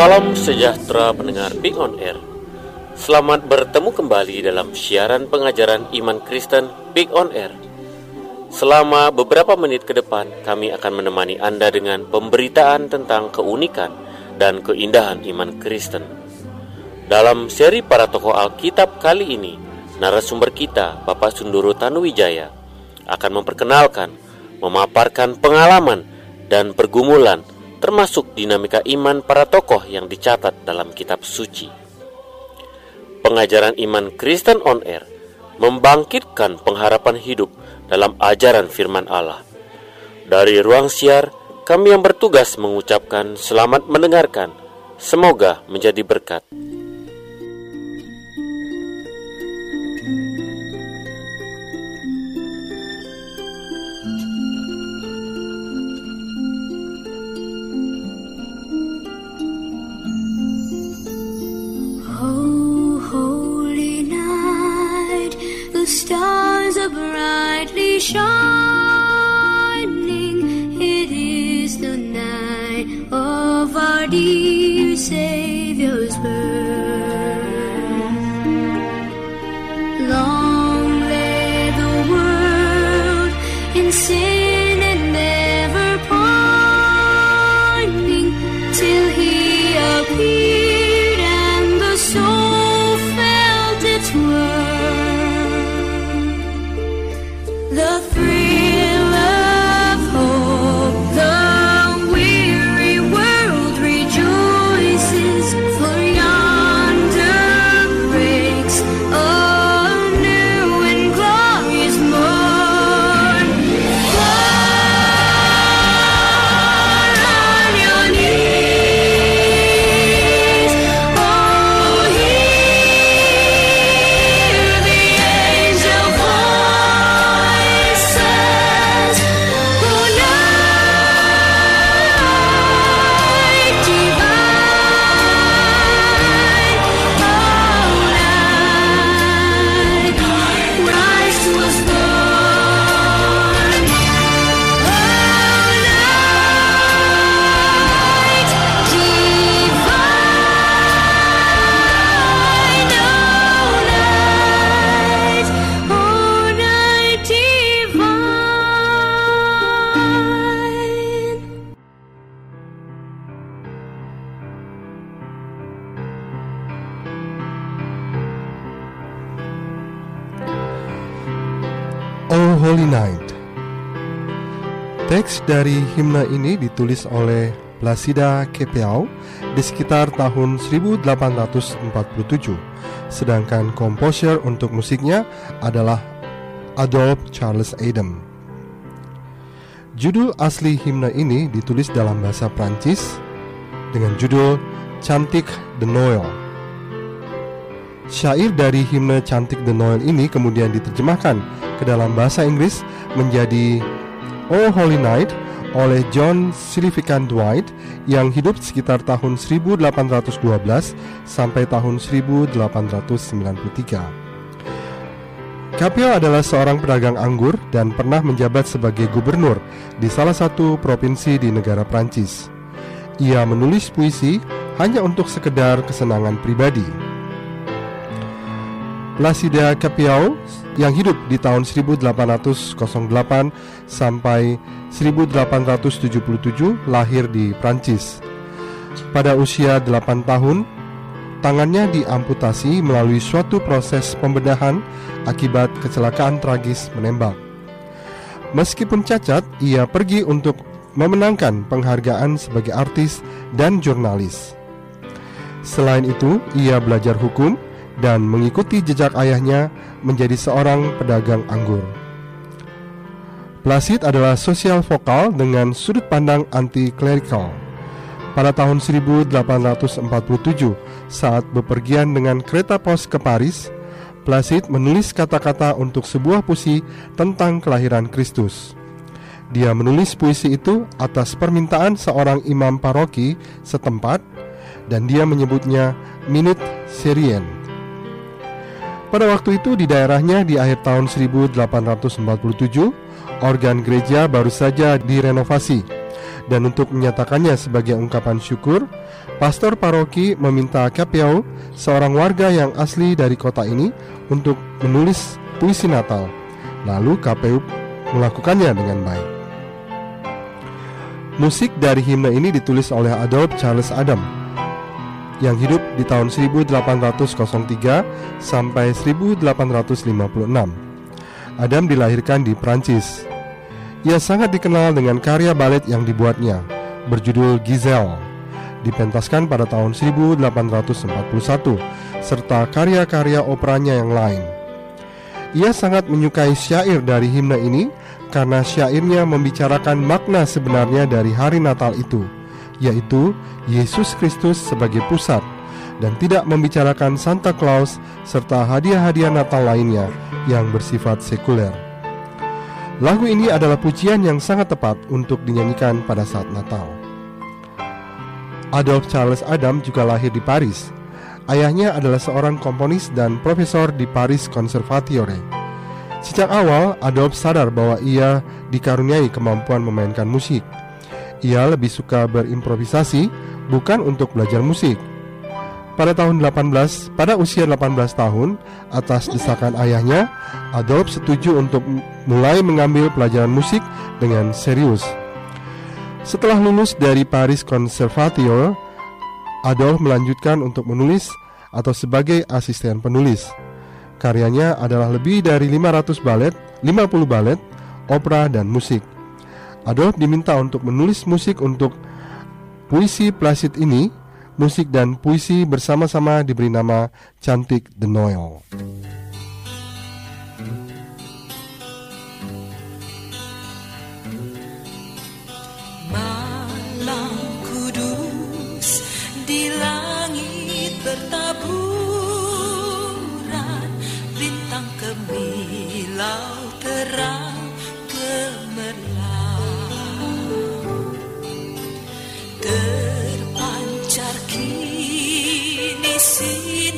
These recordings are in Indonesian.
Salam sejahtera pendengar Big On Air. Selamat bertemu kembali dalam siaran pengajaran iman Kristen Big On Air. Selama beberapa menit ke depan, kami akan menemani Anda dengan pemberitaan tentang keunikan dan keindahan iman Kristen. Dalam seri para tokoh Alkitab kali ini, narasumber kita, Bapak Sunduru Tanuwijaya, akan memperkenalkan, memaparkan pengalaman dan pergumulan termasuk dinamika iman para tokoh yang dicatat dalam kitab suci. Pengajaran iman Kristen on Air membangkitkan pengharapan hidup dalam ajaran firman Allah. Dari ruang siar, kami yang bertugas mengucapkan selamat mendengarkan. Semoga menjadi berkat. Shining. It is the night of our dear Savior's dari himne ini ditulis oleh Placida Kepeau di sekitar tahun 1847 Sedangkan komposer untuk musiknya adalah Adolphe Charles Adam Judul asli himne ini ditulis dalam bahasa Prancis dengan judul Cantik de Noël. Syair dari himne Cantik de Noel ini kemudian diterjemahkan ke dalam bahasa Inggris menjadi Oh Holy Night oleh John Silvican Dwight yang hidup sekitar tahun 1812 sampai tahun 1893. Capio adalah seorang pedagang anggur dan pernah menjabat sebagai gubernur di salah satu provinsi di negara Prancis. Ia menulis puisi hanya untuk sekedar kesenangan pribadi. Placida Capiau yang hidup di tahun 1808 sampai 1877 lahir di Prancis. Pada usia 8 tahun, tangannya diamputasi melalui suatu proses pembedahan akibat kecelakaan tragis menembak. Meskipun cacat, ia pergi untuk memenangkan penghargaan sebagai artis dan jurnalis. Selain itu, ia belajar hukum dan mengikuti jejak ayahnya menjadi seorang pedagang anggur. Placid adalah sosial vokal dengan sudut pandang anti-clerical. Pada tahun 1847, saat bepergian dengan kereta pos ke Paris, Placid menulis kata-kata untuk sebuah puisi tentang kelahiran Kristus. Dia menulis puisi itu atas permintaan seorang imam paroki setempat dan dia menyebutnya Minute Syrian. Pada waktu itu di daerahnya di akhir tahun 1847, organ gereja baru saja direnovasi Dan untuk menyatakannya sebagai ungkapan syukur, pastor paroki meminta Kapiau, seorang warga yang asli dari kota ini, untuk menulis puisi Natal. Lalu KPU melakukannya dengan baik. Musik dari himne ini ditulis oleh Adolf Charles Adam yang hidup di tahun 1803 sampai 1856. Adam dilahirkan di Prancis. Ia sangat dikenal dengan karya balet yang dibuatnya, berjudul Giselle, dipentaskan pada tahun 1841, serta karya-karya operanya yang lain. Ia sangat menyukai syair dari himne ini karena syairnya membicarakan makna sebenarnya dari hari Natal itu, yaitu Yesus Kristus sebagai pusat dan tidak membicarakan Santa Claus serta hadiah-hadiah Natal lainnya yang bersifat sekuler. Lagu ini adalah pujian yang sangat tepat untuk dinyanyikan pada saat Natal. Adolf Charles Adam juga lahir di Paris. Ayahnya adalah seorang komponis dan profesor di Paris Conservatoire. Sejak awal, Adolf sadar bahwa ia dikaruniai kemampuan memainkan musik. Ia lebih suka berimprovisasi, bukan untuk belajar musik. Pada tahun 18, pada usia 18 tahun, atas desakan ayahnya, Adolf setuju untuk mulai mengambil pelajaran musik dengan serius. Setelah lulus dari Paris Conservatoire, Adolf melanjutkan untuk menulis atau sebagai asisten penulis. Karyanya adalah lebih dari 500 balet, 50 balet, opera, dan musik. Adolf diminta untuk menulis musik untuk puisi Placid ini, musik dan puisi bersama-sama diberi nama Cantik de Noël.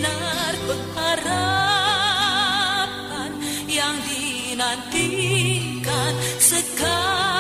sinar pengharapan yang dinantikan sekarang.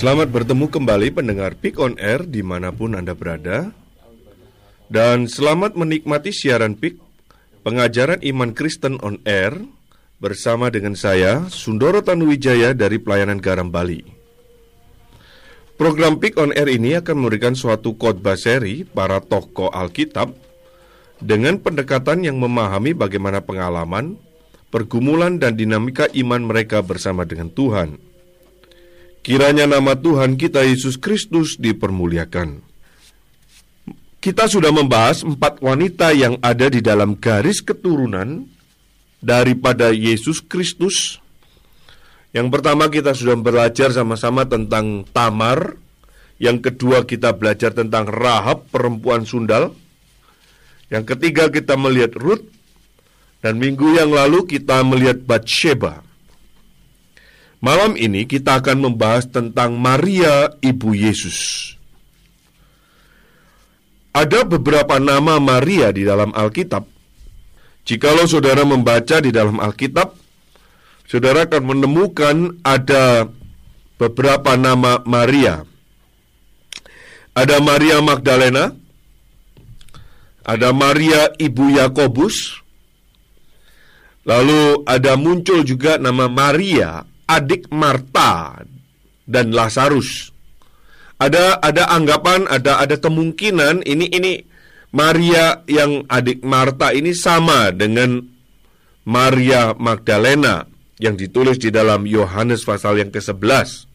Selamat bertemu kembali pendengar Pick on Air di mana pun Anda berada. Dan selamat menikmati siaran Pick Pengajaran Iman Kristen on Air Bersama dengan saya, Sundoro Tanuwijaya dari Pelayanan Garam Bali. Program Pick on Air ini akan memberikan suatu khotbah seri para tokoh Alkitab Dengan pendekatan yang memahami bagaimana pengalaman, pergumulan dan dinamika iman mereka bersama dengan Tuhan Kiranya nama Tuhan kita Yesus Kristus dipermuliakan. Kita sudah membahas empat wanita yang ada di dalam garis keturunan daripada Yesus Kristus. Yang pertama kita sudah belajar sama-sama tentang Tamar. Yang kedua kita belajar tentang Rahab perempuan sundal. Yang ketiga kita melihat Ruth. Dan minggu yang lalu kita melihat Bathsheba. Malam ini kita akan membahas tentang Maria Ibu Yesus. Ada beberapa nama Maria di dalam Alkitab. Jikalau saudara membaca di dalam Alkitab, saudara akan menemukan ada beberapa nama Maria. Ada Maria Magdalena, ada Maria Ibu Yakobus, lalu ada muncul juga nama Maria adik Marta dan Lazarus. Ada ada anggapan, ada ada kemungkinan ini ini Maria yang adik Marta ini sama dengan Maria Magdalena yang ditulis di dalam Yohanes pasal yang ke-11.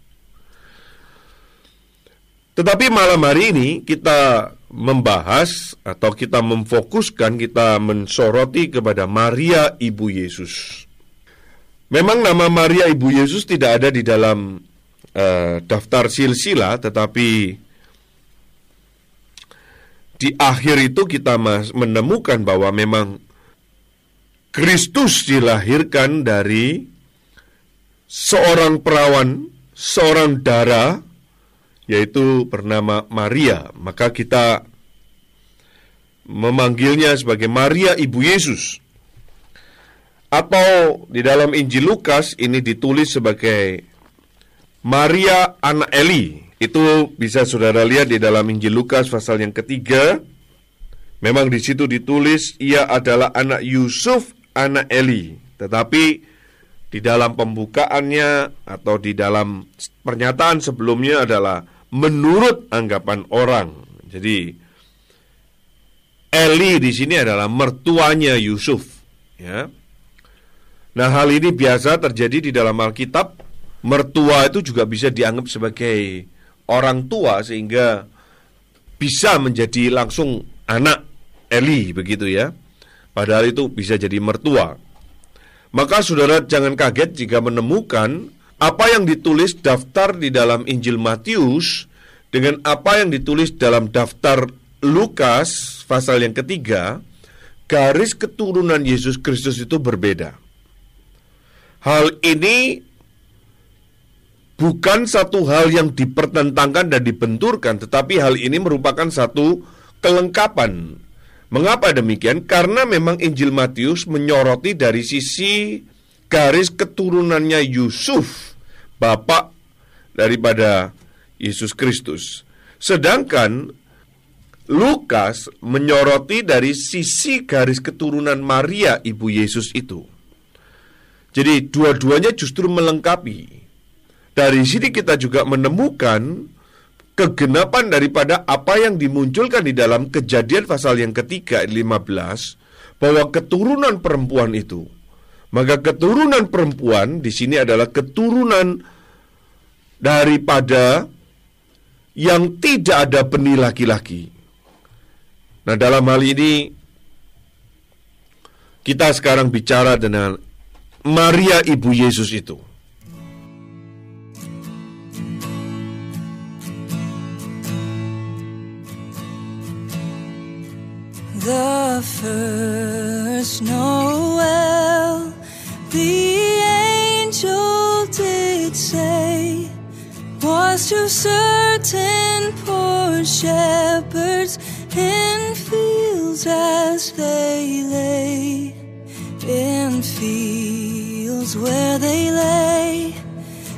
Tetapi malam hari ini kita membahas atau kita memfokuskan, kita mensoroti kepada Maria Ibu Yesus. Memang nama Maria Ibu Yesus tidak ada di dalam uh, daftar silsila, tetapi di akhir itu kita menemukan bahwa memang Kristus dilahirkan dari seorang perawan, seorang darah, yaitu bernama Maria. Maka kita memanggilnya sebagai Maria Ibu Yesus. Atau di dalam Injil Lukas ini ditulis sebagai Maria anak Eli. Itu bisa saudara lihat di dalam Injil Lukas pasal yang ketiga. Memang di situ ditulis ia adalah anak Yusuf anak Eli. Tetapi di dalam pembukaannya atau di dalam pernyataan sebelumnya adalah menurut anggapan orang. Jadi Eli di sini adalah mertuanya Yusuf, ya. Nah, hal ini biasa terjadi di dalam Alkitab. Mertua itu juga bisa dianggap sebagai orang tua sehingga bisa menjadi langsung anak Eli begitu ya. Padahal itu bisa jadi mertua. Maka saudara jangan kaget jika menemukan apa yang ditulis daftar di dalam Injil Matius dengan apa yang ditulis dalam daftar Lukas pasal yang ketiga, garis keturunan Yesus Kristus itu berbeda. Hal ini bukan satu hal yang dipertentangkan dan dibenturkan, tetapi hal ini merupakan satu kelengkapan. Mengapa demikian? Karena memang Injil Matius menyoroti dari sisi garis keturunannya Yusuf, bapak daripada Yesus Kristus. Sedangkan Lukas menyoroti dari sisi garis keturunan Maria ibu Yesus itu. Jadi dua-duanya justru melengkapi. Dari sini kita juga menemukan kegenapan daripada apa yang dimunculkan di dalam kejadian pasal yang ketiga 15 bahwa keturunan perempuan itu maka keturunan perempuan di sini adalah keturunan daripada yang tidak ada benih laki-laki. Nah, dalam hal ini kita sekarang bicara dengan Maria ibu Yesus itu. The first Noel, the angel did say, was to certain poor shepherds in fields as they lay in fields where they lay,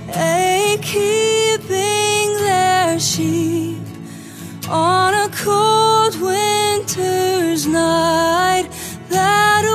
a keeping their sheep on a cold winter's night. That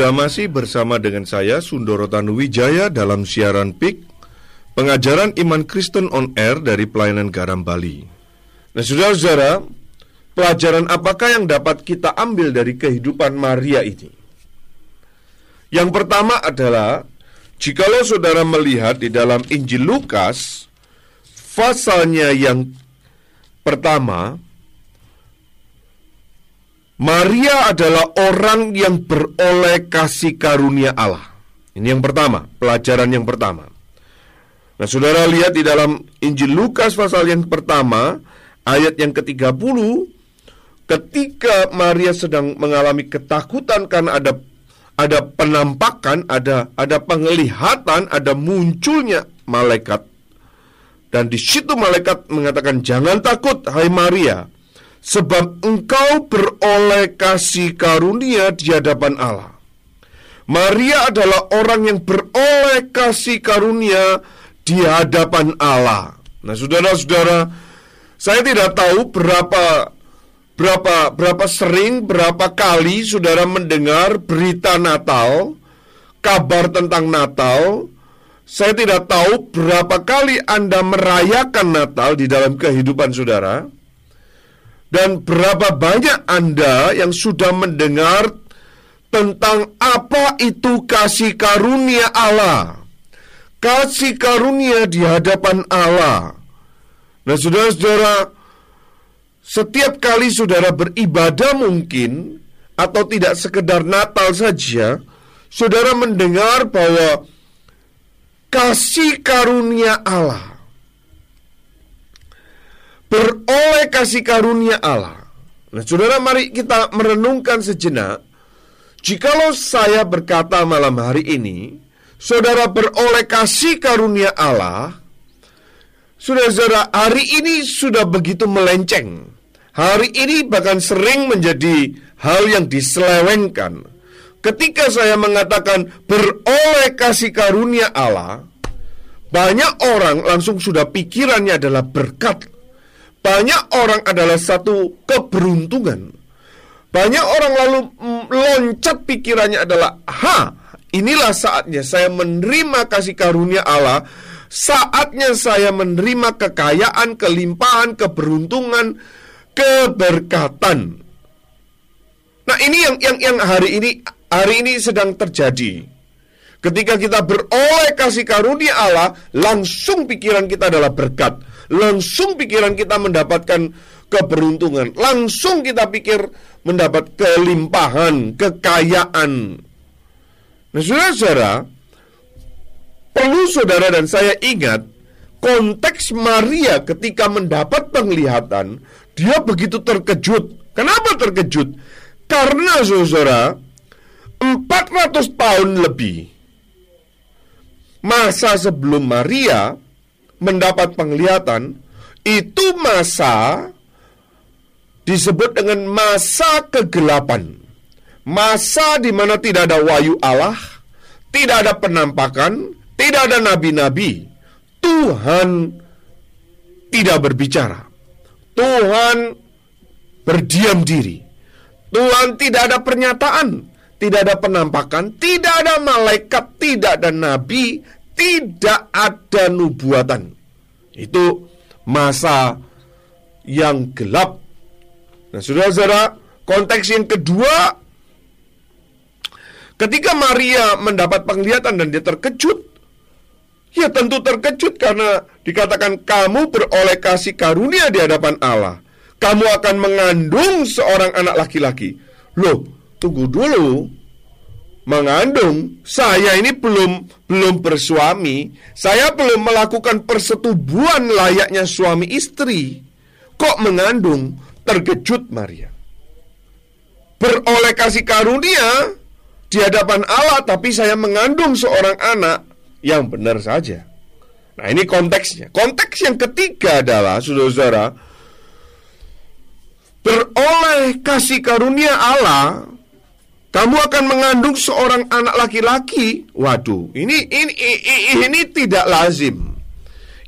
Anda masih bersama dengan saya Sundoro Tanuwijaya dalam siaran PIK Pengajaran Iman Kristen on Air dari Pelayanan Garam Bali. Nah, saudara-saudara, pelajaran apakah yang dapat kita ambil dari kehidupan Maria ini? Yang pertama adalah jikalau saudara melihat di dalam Injil Lukas pasalnya yang pertama Maria adalah orang yang beroleh kasih karunia Allah. Ini yang pertama, pelajaran yang pertama. Nah, saudara lihat di dalam Injil Lukas pasal yang pertama, ayat yang ke-30, ketika Maria sedang mengalami ketakutan karena ada ada penampakan, ada ada penglihatan, ada munculnya malaikat. Dan di situ malaikat mengatakan, "Jangan takut, hai Maria, sebab engkau beroleh kasih karunia di hadapan Allah." Maria adalah orang yang beroleh kasih karunia di hadapan Allah. Nah, saudara-saudara, saya tidak tahu berapa berapa berapa sering, berapa kali saudara mendengar berita Natal, kabar tentang Natal. Saya tidak tahu berapa kali Anda merayakan Natal di dalam kehidupan saudara. Dan berapa banyak Anda yang sudah mendengar tentang apa itu kasih karunia Allah. Kasih karunia di hadapan Allah. Nah, saudara-saudara, setiap kali saudara beribadah mungkin atau tidak sekedar Natal saja, saudara mendengar bahwa kasih karunia Allah beroleh kasih karunia Allah. Nah, saudara, mari kita merenungkan sejenak. Jikalau saya berkata malam hari ini, saudara beroleh kasih karunia Allah, saudara-saudara, hari ini sudah begitu melenceng. Hari ini bahkan sering menjadi hal yang diselewengkan. Ketika saya mengatakan beroleh kasih karunia Allah, banyak orang langsung sudah pikirannya adalah berkat. Banyak orang adalah satu keberuntungan. Banyak orang lalu mm, loncat pikirannya adalah, ha, inilah saatnya saya menerima kasih karunia Allah. Saatnya saya menerima kekayaan, kelimpahan, keberuntungan, keberkatan. Nah, ini yang yang yang hari ini hari ini sedang terjadi. Ketika kita beroleh kasih karunia Allah, langsung pikiran kita adalah berkat. Langsung pikiran kita mendapatkan keberuntungan. Langsung kita pikir mendapat kelimpahan, kekayaan. Nah, saudara-saudara, perlu saudara dan saya ingat konteks Maria ketika mendapat penglihatan, dia begitu terkejut. Kenapa terkejut? Karena saudara, 400 tahun lebih masa sebelum Maria mendapat penglihatan itu masa disebut dengan masa kegelapan. Masa di mana tidak ada wahyu Allah, tidak ada penampakan, tidak ada nabi-nabi. Tuhan tidak berbicara. Tuhan berdiam diri. Tuhan tidak ada pernyataan, tidak ada penampakan, tidak ada malaikat, tidak ada nabi, tidak ada nubuatan. Itu masa yang gelap. Nah, saudara-saudara, konteks yang kedua, ketika Maria mendapat penglihatan dan dia terkejut, ya tentu terkejut karena dikatakan kamu beroleh kasih karunia di hadapan Allah. Kamu akan mengandung seorang anak laki-laki. Loh, tunggu dulu. Mengandung, saya ini belum belum bersuami, saya belum melakukan persetubuhan layaknya suami istri. Kok mengandung? Terkejut Maria. Beroleh kasih karunia di hadapan Allah, tapi saya mengandung seorang anak yang benar saja. Nah, ini konteksnya. Konteks yang ketiga adalah, saudara-saudara, beroleh kasih karunia Allah, kamu akan mengandung seorang anak laki-laki. Waduh, ini ini ini, ini tidak lazim.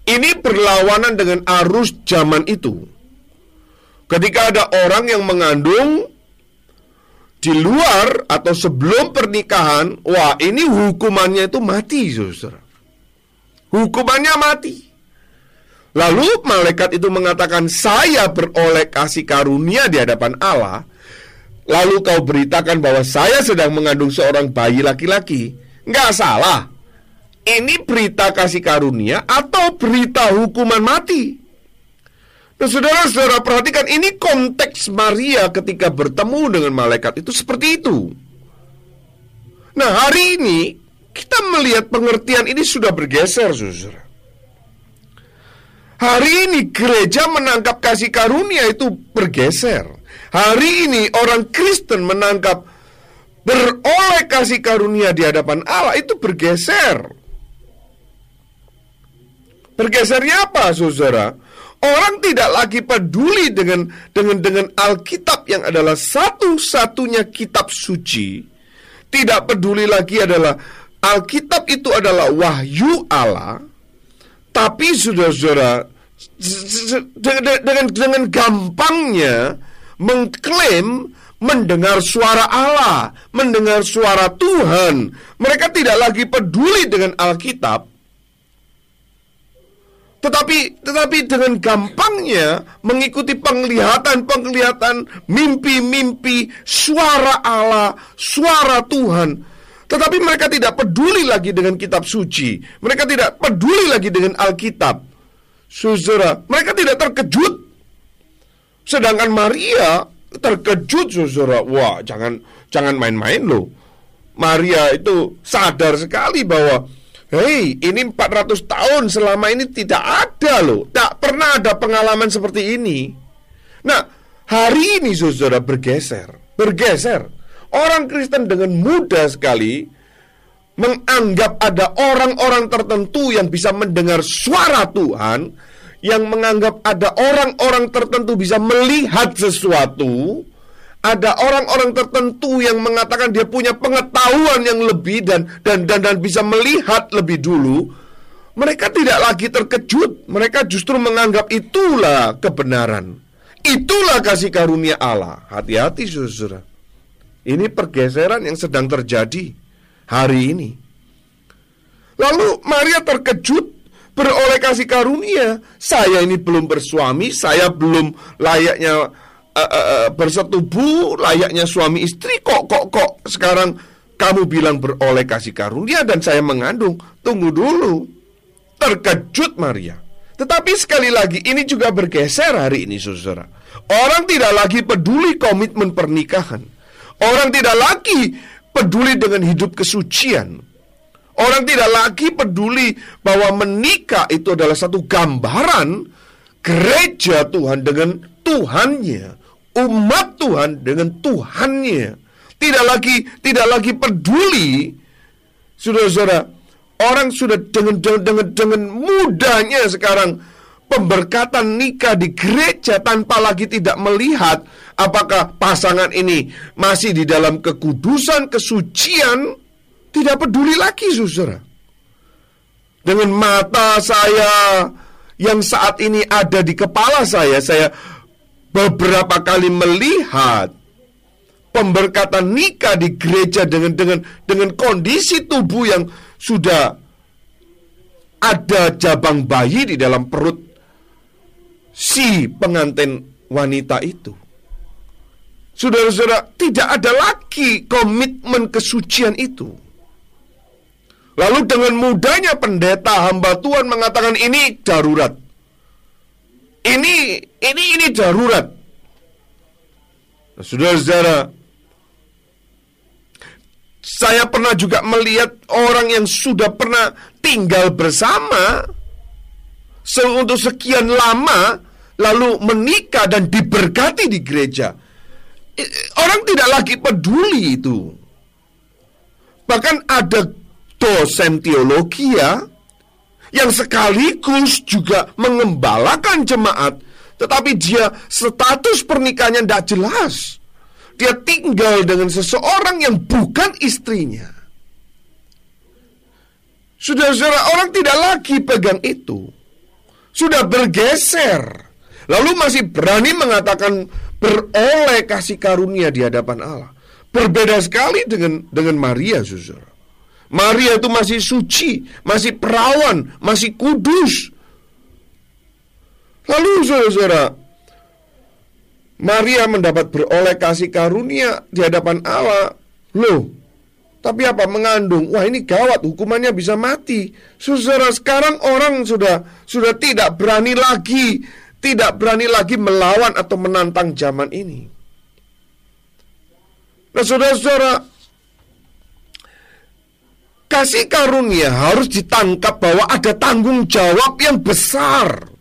Ini berlawanan dengan arus zaman itu. Ketika ada orang yang mengandung di luar atau sebelum pernikahan, wah ini hukumannya itu mati, saudara. Hukumannya mati. Lalu malaikat itu mengatakan, saya beroleh kasih karunia di hadapan Allah. Lalu kau beritakan bahwa saya sedang mengandung seorang bayi laki-laki. Nggak salah. Ini berita kasih karunia atau berita hukuman mati. Nah, saudara-saudara perhatikan ini konteks Maria ketika bertemu dengan malaikat itu seperti itu. Nah, hari ini kita melihat pengertian ini sudah bergeser, saudara. Hari ini gereja menangkap kasih karunia itu bergeser. Hari ini orang Kristen menangkap beroleh kasih karunia di hadapan Allah itu bergeser. Bergesernya apa, saudara? Orang tidak lagi peduli dengan dengan dengan Alkitab yang adalah satu-satunya kitab suci. Tidak peduli lagi adalah Alkitab itu adalah wahyu Allah. Tapi saudara-saudara dengan dengan gampangnya mengklaim mendengar suara Allah, mendengar suara Tuhan. Mereka tidak lagi peduli dengan Alkitab, tetapi tetapi dengan gampangnya mengikuti penglihatan-penglihatan, mimpi-mimpi, suara Allah, suara Tuhan. Tetapi mereka tidak peduli lagi dengan kitab suci. Mereka tidak peduli lagi dengan Alkitab. Saudara, mereka tidak terkejut. Sedangkan Maria terkejut, saudara. Wah, jangan jangan main-main loh. Maria itu sadar sekali bahwa Hei, ini 400 tahun selama ini tidak ada loh. Tak pernah ada pengalaman seperti ini. Nah, hari ini saudara bergeser. Bergeser. Orang Kristen dengan mudah sekali menganggap ada orang-orang tertentu yang bisa mendengar suara Tuhan, yang menganggap ada orang-orang tertentu bisa melihat sesuatu, ada orang-orang tertentu yang mengatakan dia punya pengetahuan yang lebih dan dan dan, dan bisa melihat lebih dulu, mereka tidak lagi terkejut. Mereka justru menganggap itulah kebenaran. Itulah kasih karunia Allah. Hati-hati saudara. Ini pergeseran yang sedang terjadi hari ini. Lalu Maria terkejut beroleh kasih karunia. Saya ini belum bersuami, saya belum layaknya uh, uh, bersetubuh layaknya suami istri. Kok kok kok sekarang kamu bilang beroleh kasih karunia dan saya mengandung? Tunggu dulu. Terkejut Maria. Tetapi sekali lagi ini juga bergeser hari ini saudara. Orang tidak lagi peduli komitmen pernikahan. Orang tidak lagi peduli dengan hidup kesucian orang tidak lagi peduli bahwa menikah itu adalah satu gambaran gereja Tuhan dengan Tuhannya umat Tuhan dengan Tuhannya. Tidak lagi tidak lagi peduli Saudara-saudara, orang sudah dengan dengan dengan, mudahnya sekarang pemberkatan nikah di gereja tanpa lagi tidak melihat apakah pasangan ini masih di dalam kekudusan, kesucian, tidak peduli lagi, saudara. Dengan mata saya yang saat ini ada di kepala saya, saya beberapa kali melihat pemberkatan nikah di gereja dengan dengan dengan kondisi tubuh yang sudah ada jabang bayi di dalam perut si pengantin wanita itu. Saudara-saudara, tidak ada lagi komitmen kesucian itu. Lalu dengan mudahnya pendeta hamba Tuhan mengatakan ini darurat. Ini ini ini darurat. Nah, Saudara-saudara, saya pernah juga melihat orang yang sudah pernah tinggal bersama untuk sekian lama lalu menikah dan diberkati di gereja. Orang tidak lagi peduli itu. Bahkan ada dosen ya yang sekaligus juga mengembalakan jemaat, tetapi dia status pernikahannya tidak jelas. Dia tinggal dengan seseorang yang bukan istrinya. Saudara-saudara, orang tidak lagi pegang itu. Sudah bergeser. Lalu masih berani mengatakan beroleh kasih karunia di hadapan Allah. Berbeda sekali dengan dengan Maria, saudara. Maria itu masih suci, masih perawan, masih kudus. Lalu saudara-saudara, Maria mendapat beroleh kasih karunia di hadapan Allah. Loh, tapi apa mengandung? Wah ini gawat, hukumannya bisa mati. Saudara, sekarang orang sudah sudah tidak berani lagi, tidak berani lagi melawan atau menantang zaman ini. Nah, saudara-saudara, kasih karunia harus ditangkap bahwa ada tanggung jawab yang besar.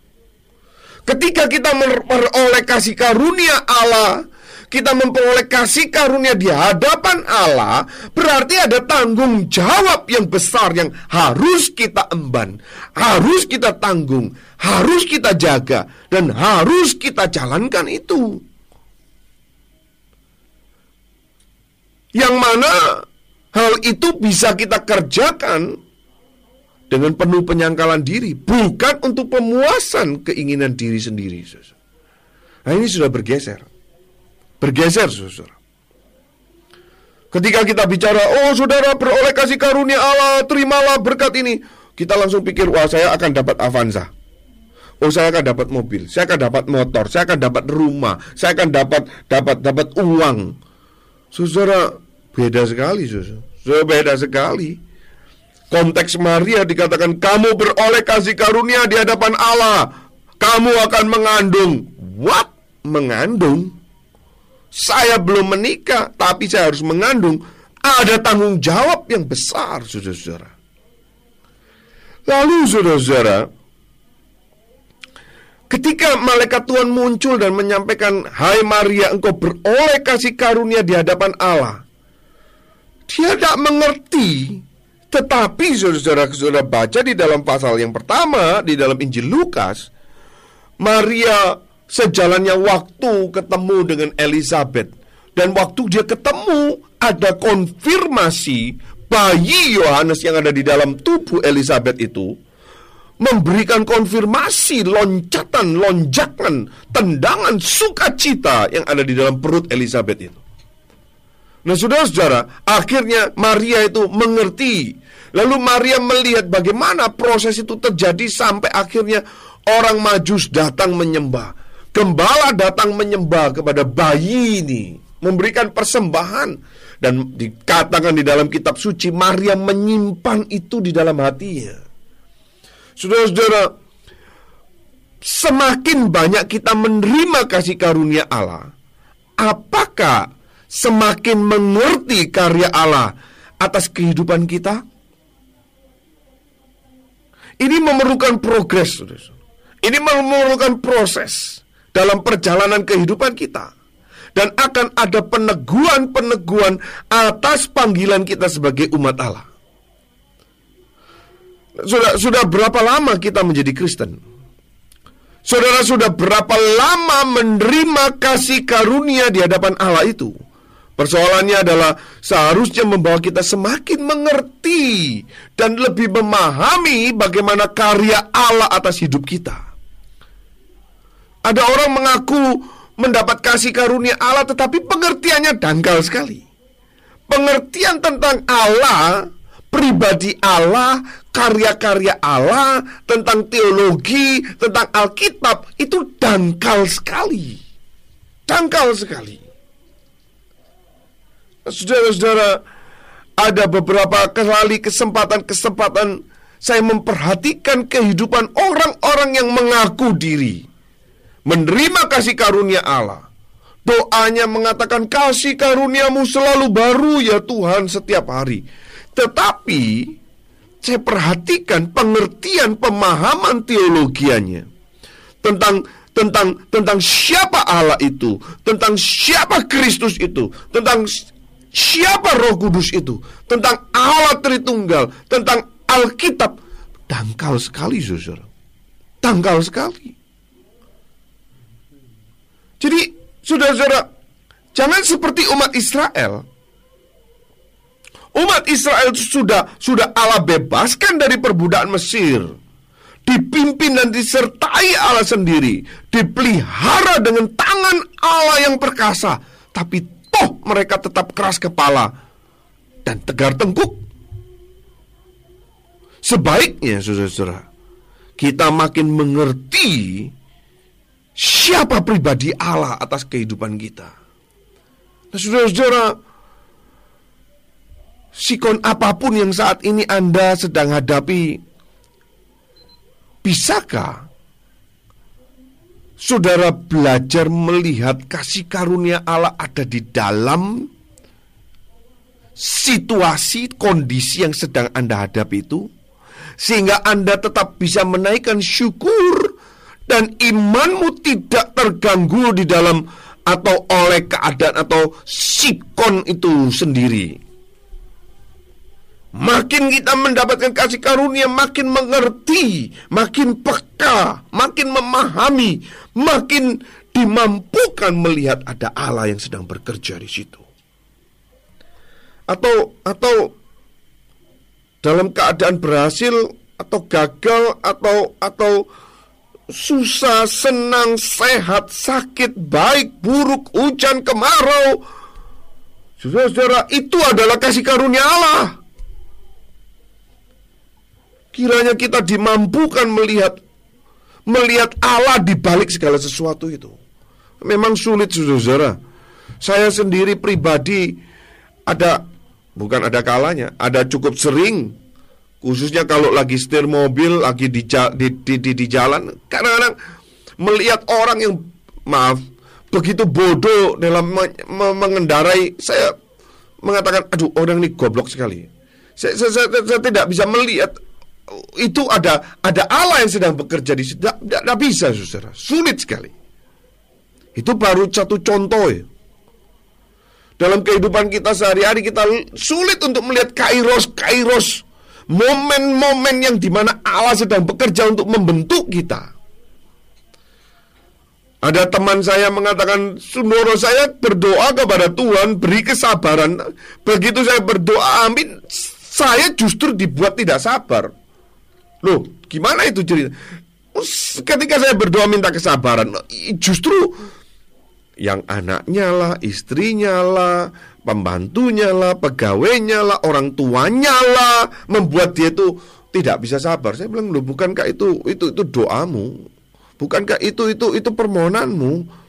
Ketika kita memperoleh kasih karunia Allah, kita memperoleh kasih karunia di hadapan Allah, berarti ada tanggung jawab yang besar yang harus kita emban, harus kita tanggung, harus kita jaga, dan harus kita jalankan itu. Yang mana hal itu bisa kita kerjakan dengan penuh penyangkalan diri, bukan untuk pemuasan keinginan diri sendiri. Nah ini sudah bergeser, bergeser, saudara. Ketika kita bicara, oh saudara beroleh kasih karunia Allah, terimalah berkat ini, kita langsung pikir, wah saya akan dapat Avanza. Oh saya akan dapat mobil, saya akan dapat motor, saya akan dapat rumah, saya akan dapat dapat dapat uang. Saudara beda sekali, saudara. Saudara beda sekali. Konteks Maria dikatakan kamu beroleh kasih karunia di hadapan Allah. Kamu akan mengandung. What? Mengandung? Saya belum menikah, tapi saya harus mengandung. Ada tanggung jawab yang besar, saudara-saudara. Lalu, saudara-saudara, ketika malaikat Tuhan muncul dan menyampaikan, "Hai Maria, engkau beroleh kasih karunia di hadapan Allah." Dia tidak mengerti tetapi saudara-saudara baca di dalam pasal yang pertama di dalam Injil Lukas, Maria sejalannya waktu ketemu dengan Elizabeth dan waktu dia ketemu ada konfirmasi bayi Yohanes yang ada di dalam tubuh Elizabeth itu memberikan konfirmasi loncatan, lonjakan, tendangan sukacita yang ada di dalam perut Elizabeth itu. Nah saudara-saudara, akhirnya Maria itu mengerti. Lalu Maria melihat bagaimana proses itu terjadi sampai akhirnya orang majus datang menyembah. Gembala datang menyembah kepada bayi ini. Memberikan persembahan. Dan dikatakan di dalam kitab suci, Maria menyimpan itu di dalam hatinya. Saudara-saudara, semakin banyak kita menerima kasih karunia Allah, apakah semakin mengerti karya Allah atas kehidupan kita? Ini memerlukan progres. Ini memerlukan proses dalam perjalanan kehidupan kita. Dan akan ada peneguhan-peneguhan atas panggilan kita sebagai umat Allah. Sudah, sudah berapa lama kita menjadi Kristen? Saudara sudah berapa lama menerima kasih karunia di hadapan Allah itu? Persoalannya adalah seharusnya membawa kita semakin mengerti dan lebih memahami bagaimana karya Allah atas hidup kita. Ada orang mengaku mendapat kasih karunia Allah tetapi pengertiannya dangkal sekali. Pengertian tentang Allah, pribadi Allah, karya-karya Allah, tentang teologi, tentang Alkitab itu dangkal sekali. Dangkal sekali. Saudara-saudara, ada beberapa kali kesempatan-kesempatan saya memperhatikan kehidupan orang-orang yang mengaku diri menerima kasih karunia Allah. Doanya mengatakan kasih karuniamu selalu baru ya Tuhan setiap hari. Tetapi saya perhatikan pengertian pemahaman teologianya tentang tentang tentang siapa Allah itu, tentang siapa Kristus itu, tentang siapa Roh Kudus itu, tentang Allah Tritunggal, tentang Alkitab dangkal sekali, saudara. Dangkal sekali. Jadi, saudara-saudara, jangan seperti umat Israel. Umat Israel sudah sudah Allah bebaskan dari perbudakan Mesir. Dipimpin dan disertai Allah sendiri, dipelihara dengan tangan Allah yang perkasa, tapi toh mereka tetap keras kepala dan tegar tengkuk. Sebaiknya, saudara-saudara, kita makin mengerti siapa pribadi Allah atas kehidupan kita. Nah, saudara-saudara, sikon apa pun yang saat ini Anda sedang hadapi, bisakah saudara belajar melihat kasih karunia Allah ada di dalam situasi, kondisi yang sedang Anda hadapi itu? Sehingga Anda tetap bisa menaikkan syukur dan imanmu tidak terganggu di dalam atau oleh keadaan atau sikon itu sendiri. Makin kita mendapatkan kasih karunia, makin mengerti, makin peka, makin memahami, makin dimampukan melihat ada Allah yang sedang bekerja di situ. Atau atau dalam keadaan berhasil atau gagal atau atau susah, senang, sehat, sakit, baik, buruk, hujan, kemarau. Saudara-saudara, itu adalah kasih karunia Allah. Kiranya kita dimampukan melihat melihat Allah di balik segala sesuatu itu. Memang sulit saudara-saudara. Saya sendiri pribadi ada bukan ada kalanya, ada cukup sering khususnya kalau lagi setir mobil, lagi di di di, di, di jalan, kadang-kadang melihat orang yang maaf begitu bodoh dalam me, me, mengendarai, saya mengatakan, aduh orang ini goblok sekali. Saya, saya, saya, saya tidak bisa melihat itu ada ada Allah yang sedang bekerja di situ. Tidak bisa, saudara. Sulit sekali. Itu baru satu contoh ya. Dalam kehidupan kita sehari-hari kita sulit untuk melihat kairos, kairos, momen-momen yang di mana Allah sedang bekerja untuk membentuk kita. Ada teman saya mengatakan, Sundoro saya berdoa kepada Tuhan, beri kesabaran. Begitu saya berdoa, amin, saya justru dibuat tidak sabar. Loh, gimana itu cerita? Ketika saya berdoa minta kesabaran, justru yang anaknya lah, istrinya lah, pembantunya lah, pegawainya lah, orang tuanya lah, membuat dia itu tidak bisa sabar. Saya bilang, loh, bukankah itu itu itu doamu? Bukankah itu itu itu permohonanmu?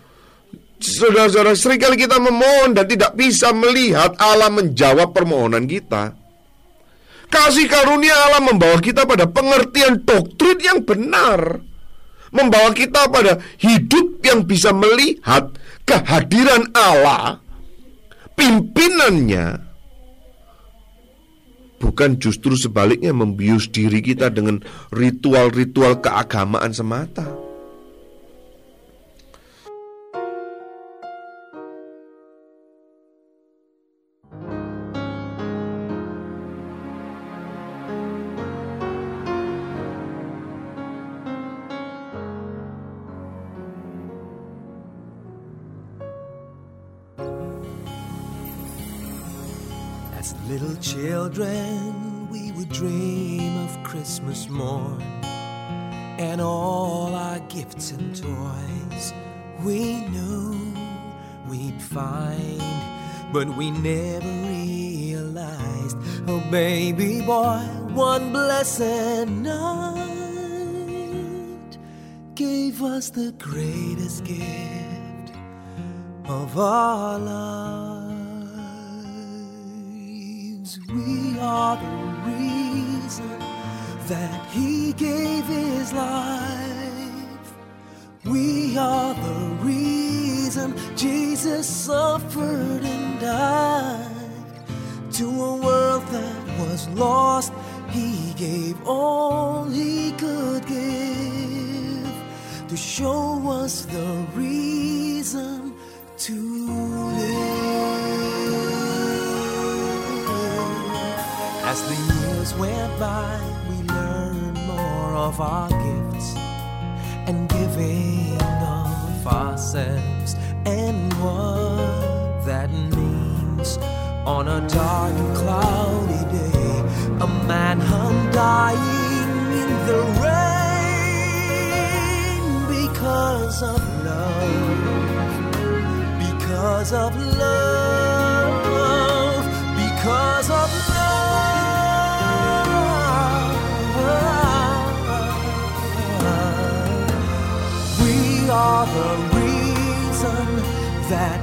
Saudara-saudara, sering kali kita memohon dan tidak bisa melihat Allah menjawab permohonan kita. Kasih karunia Allah membawa kita pada pengertian doktrin yang benar. Membawa kita pada hidup yang bisa melihat kehadiran Allah, pimpinannya, bukan justru sebaliknya membius diri kita dengan ritual-ritual keagamaan semata. Children, we would dream of Christmas morn and all our gifts and toys. We knew we'd find, but we never realized, oh baby boy, one blessed night gave us the greatest gift of our lives. We are the reason that He gave His life. We are the reason Jesus suffered and died. To a world that was lost, He gave all He could give to show us the reason of our gifts and giving of ourselves and what that means on a dark and cloudy day. A man hung dying in the rain because of love, because of love, because the reason that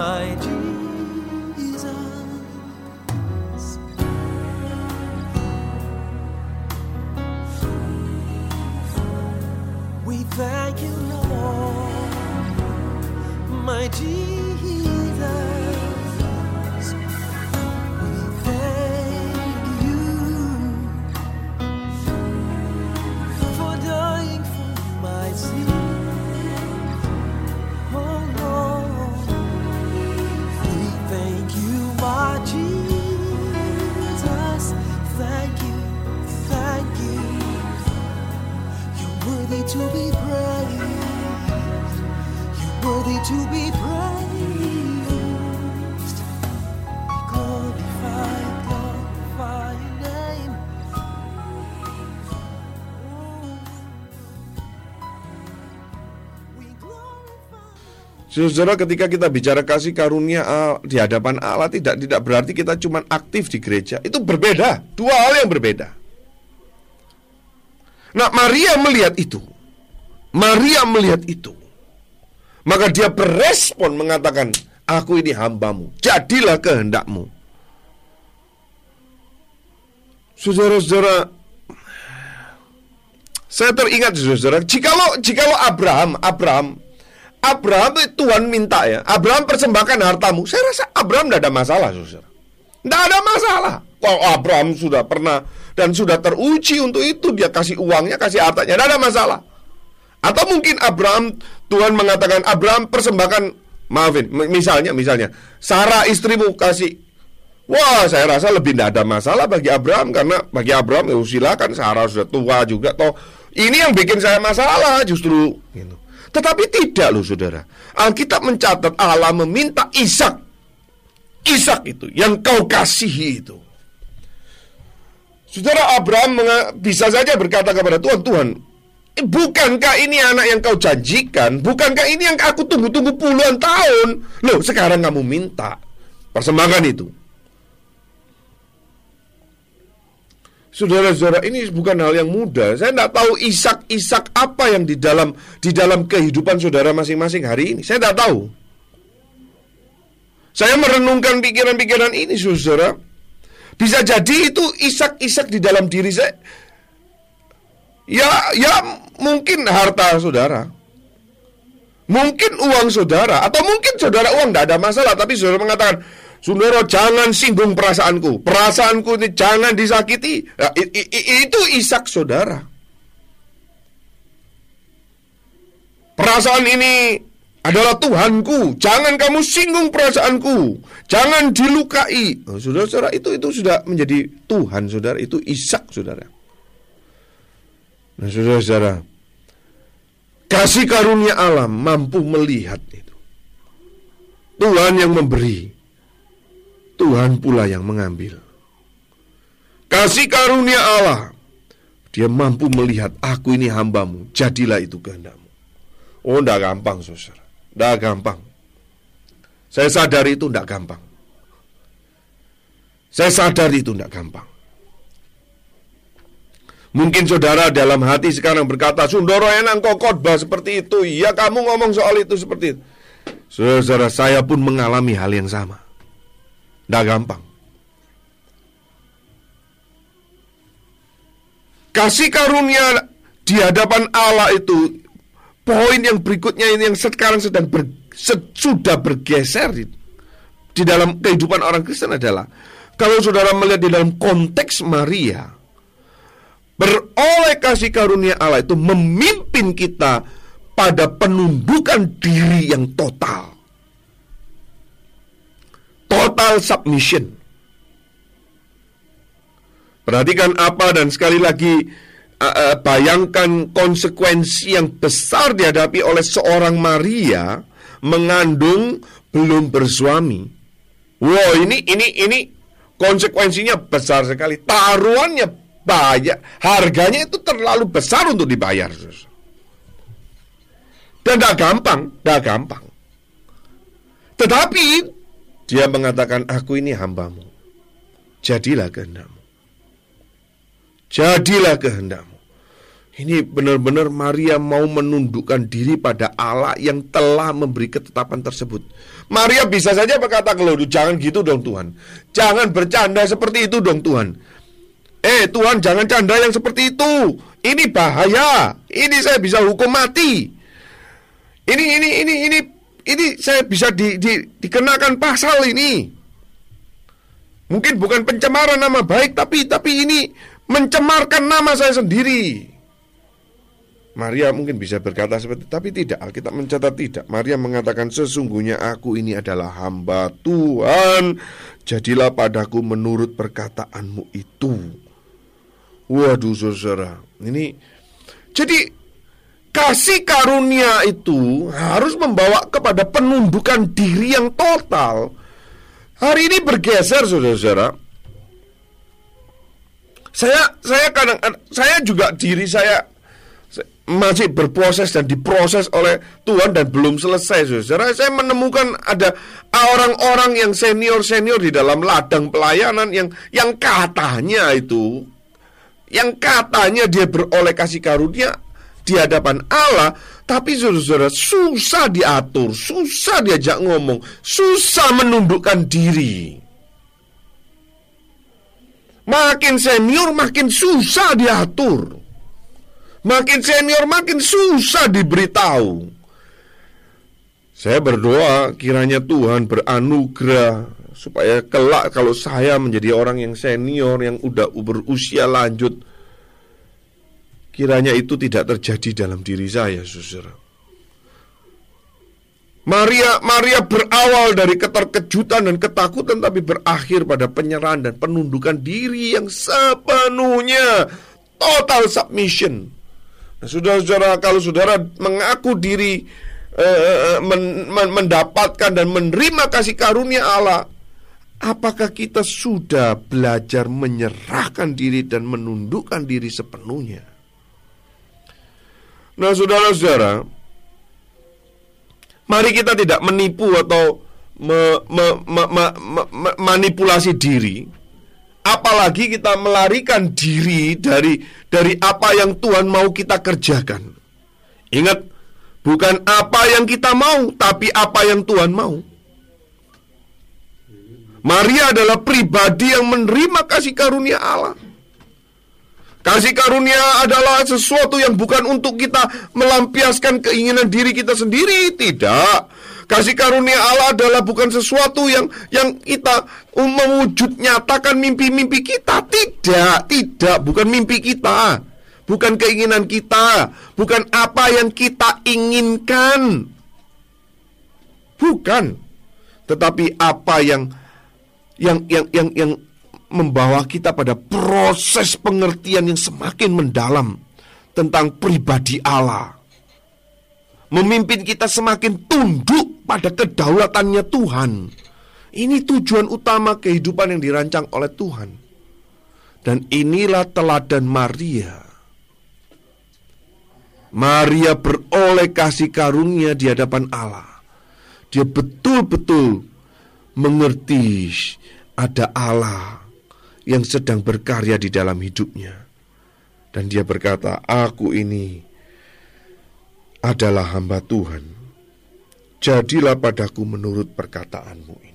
my Saudara, ketika kita bicara kasih karunia di hadapan Allah tidak tidak berarti kita cuma aktif di gereja. Itu berbeda, dua hal yang berbeda. Nah, Maria melihat itu. Maria melihat itu. Maka dia berespon mengatakan, "Aku ini hambamu, jadilah kehendakmu." Saudara-saudara, saya teringat saudara, jikalau jikalau Abraham, Abraham Abraham Tuhan minta ya, Abraham persembahkan hartamu. Saya rasa Abraham tidak ada masalah, saudara. Tidak ada masalah. Kalau Abraham sudah pernah dan sudah teruji untuk itu, dia kasih uangnya, kasih hartanya, tidak ada masalah. Atau mungkin Abraham Tuhan mengatakan Abraham persembahkan maafin misalnya misalnya Sarah istrimu kasih Wah, saya rasa lebih tidak ada masalah bagi Abraham karena bagi Abraham ya silakan Sarah sudah tua juga toh. Ini yang bikin saya masalah justru gitu. Tetapi tidak loh saudara. Alkitab mencatat Allah meminta Ishak. Ishak itu yang kau kasihi itu. Saudara Abraham bisa saja berkata kepada Tuhan, Tuhan, bukankah ini anak yang kau janjikan? Bukankah ini yang aku tunggu-tunggu puluhan tahun? Loh, sekarang kamu minta persembahkan itu. Saudara-saudara, ini bukan hal yang mudah. Saya tidak tahu isak-isak apa yang di dalam di dalam kehidupan saudara masing-masing hari ini. Saya tidak tahu. Saya merenungkan pikiran-pikiran ini, saudara. Bisa jadi itu isak-isak di dalam diri saya. Ya, ya mungkin harta saudara. Mungkin uang saudara. Atau mungkin saudara uang tidak ada masalah. Tapi saudara mengatakan, Saudara jangan singgung perasaanku. Perasaanku ini jangan disakiti. Ya, itu isak saudara. Perasaan ini adalah Tuhanku. Jangan kamu singgung perasaanku. Jangan dilukai. Oh, saudara-saudara itu itu sudah menjadi Tuhan saudara. Itu isak saudara. Nah saudara-saudara. Kasih karunia alam mampu melihat itu. Tuhan yang memberi. Tuhan pula yang mengambil. Kasih karunia Allah, dia mampu melihat aku ini hambamu, jadilah itu kehendakmu. Oh, tidak gampang, saudara. Tidak gampang. Saya sadar itu tidak gampang. Saya sadar itu tidak gampang. Mungkin saudara dalam hati sekarang berkata, Sundoro enak kok khotbah seperti itu. Ya kamu ngomong soal itu seperti itu. Saudara, saya pun mengalami hal yang sama. Tidak gampang. Kasih karunia di hadapan Allah itu poin yang berikutnya ini yang sekarang sedang ber, sudah bergeser di, di dalam kehidupan orang Kristen adalah kalau saudara melihat di dalam konteks Maria beroleh kasih karunia Allah itu memimpin kita pada penundukan diri yang total total submission. Perhatikan apa dan sekali lagi bayangkan konsekuensi yang besar dihadapi oleh seorang Maria mengandung belum bersuami. Wow, ini ini ini konsekuensinya besar sekali. Taruhannya banyak, harganya itu terlalu besar untuk dibayar. Dan tidak gampang, tidak gampang. Tetapi dia mengatakan, aku ini hambamu. Jadilah kehendakmu. Jadilah kehendakmu. Ini benar-benar Maria mau menundukkan diri pada Allah yang telah memberi ketetapan tersebut. Maria bisa saja berkata kalau jangan gitu dong Tuhan. Jangan bercanda seperti itu dong Tuhan. Eh Tuhan jangan canda yang seperti itu. Ini bahaya. Ini saya bisa hukum mati. Ini ini ini ini ini saya bisa di, di, dikenakan pasal ini. Mungkin bukan pencemaran nama baik, tapi tapi ini mencemarkan nama saya sendiri. Maria mungkin bisa berkata seperti tapi tidak Alkitab mencatat tidak Maria mengatakan sesungguhnya aku ini adalah hamba Tuhan jadilah padaku menurut perkataanmu itu waduh saudara ini jadi kasih karunia itu harus membawa kepada penundukan diri yang total. Hari ini bergeser saudara-saudara. Saya saya kadang saya juga diri saya masih berproses dan diproses oleh Tuhan dan belum selesai saudara. Saya menemukan ada orang-orang yang senior-senior di dalam ladang pelayanan yang yang katanya itu yang katanya dia beroleh kasih karunia di hadapan Allah, tapi saudara-saudara susah diatur, susah diajak ngomong, susah menundukkan diri. Makin senior makin susah diatur. Makin senior makin susah diberitahu. Saya berdoa kiranya Tuhan beranugerah supaya kelak kalau saya menjadi orang yang senior yang udah berusia lanjut Kiranya itu tidak terjadi dalam diri saya, saudara. Maria Maria berawal dari keterkejutan dan ketakutan tapi berakhir pada penyerahan dan penundukan diri yang sepenuhnya total submission. Nah, saudara-saudara kalau saudara mengaku diri uh, men, men, mendapatkan dan menerima kasih karunia Allah, apakah kita sudah belajar menyerahkan diri dan menundukkan diri sepenuhnya? Nah, saudara-saudara, mari kita tidak menipu atau me, me, me, me, me, manipulasi diri, apalagi kita melarikan diri dari dari apa yang Tuhan mau kita kerjakan. Ingat, bukan apa yang kita mau, tapi apa yang Tuhan mau. Maria adalah pribadi yang menerima kasih karunia Allah. Kasih karunia adalah sesuatu yang bukan untuk kita melampiaskan keinginan diri kita sendiri, tidak. Kasih karunia Allah adalah bukan sesuatu yang yang kita mewujud nyatakan mimpi-mimpi kita, tidak, tidak, bukan mimpi kita. Bukan keinginan kita, bukan apa yang kita inginkan. Bukan. Tetapi apa yang yang yang yang yang membawa kita pada proses pengertian yang semakin mendalam tentang pribadi Allah. Memimpin kita semakin tunduk pada kedaulatannya Tuhan. Ini tujuan utama kehidupan yang dirancang oleh Tuhan. Dan inilah teladan Maria. Maria beroleh kasih karunia di hadapan Allah. Dia betul-betul mengerti ada Allah yang sedang berkarya di dalam hidupnya. Dan dia berkata, "Aku ini adalah hamba Tuhan. Jadilah padaku menurut perkataanmu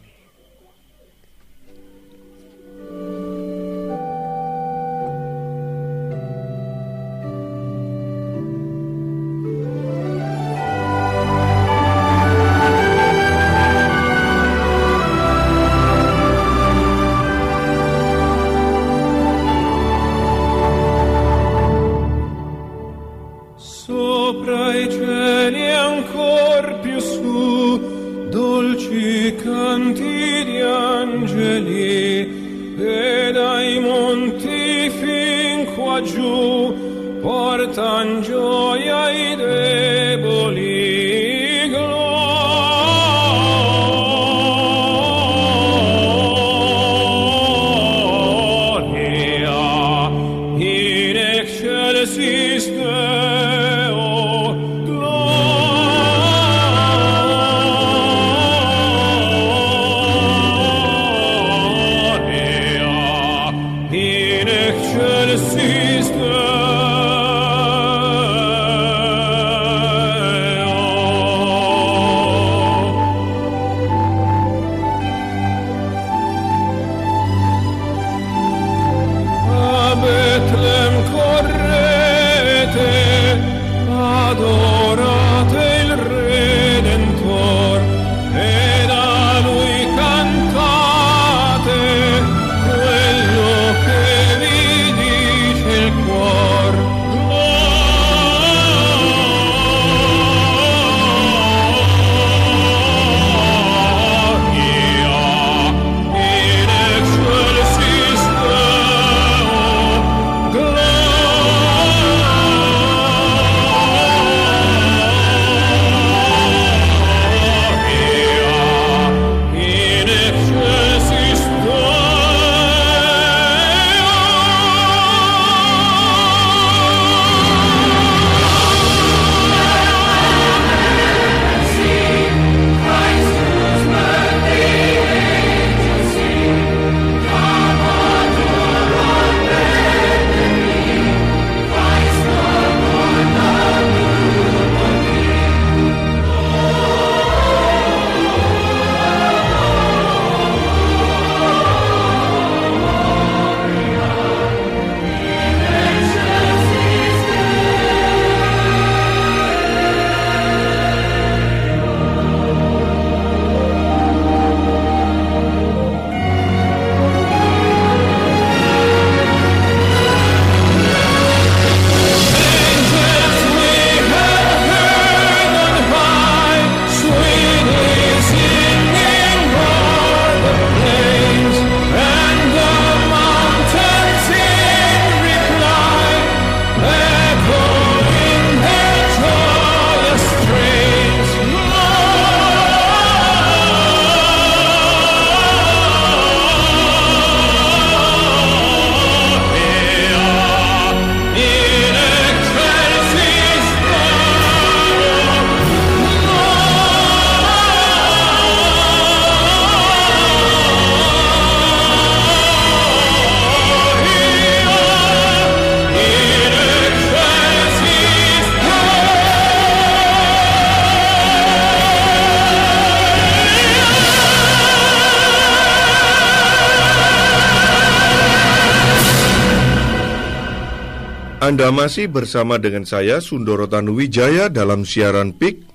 Anda masih bersama dengan saya Sundoro Tanuwijaya dalam siaran PIK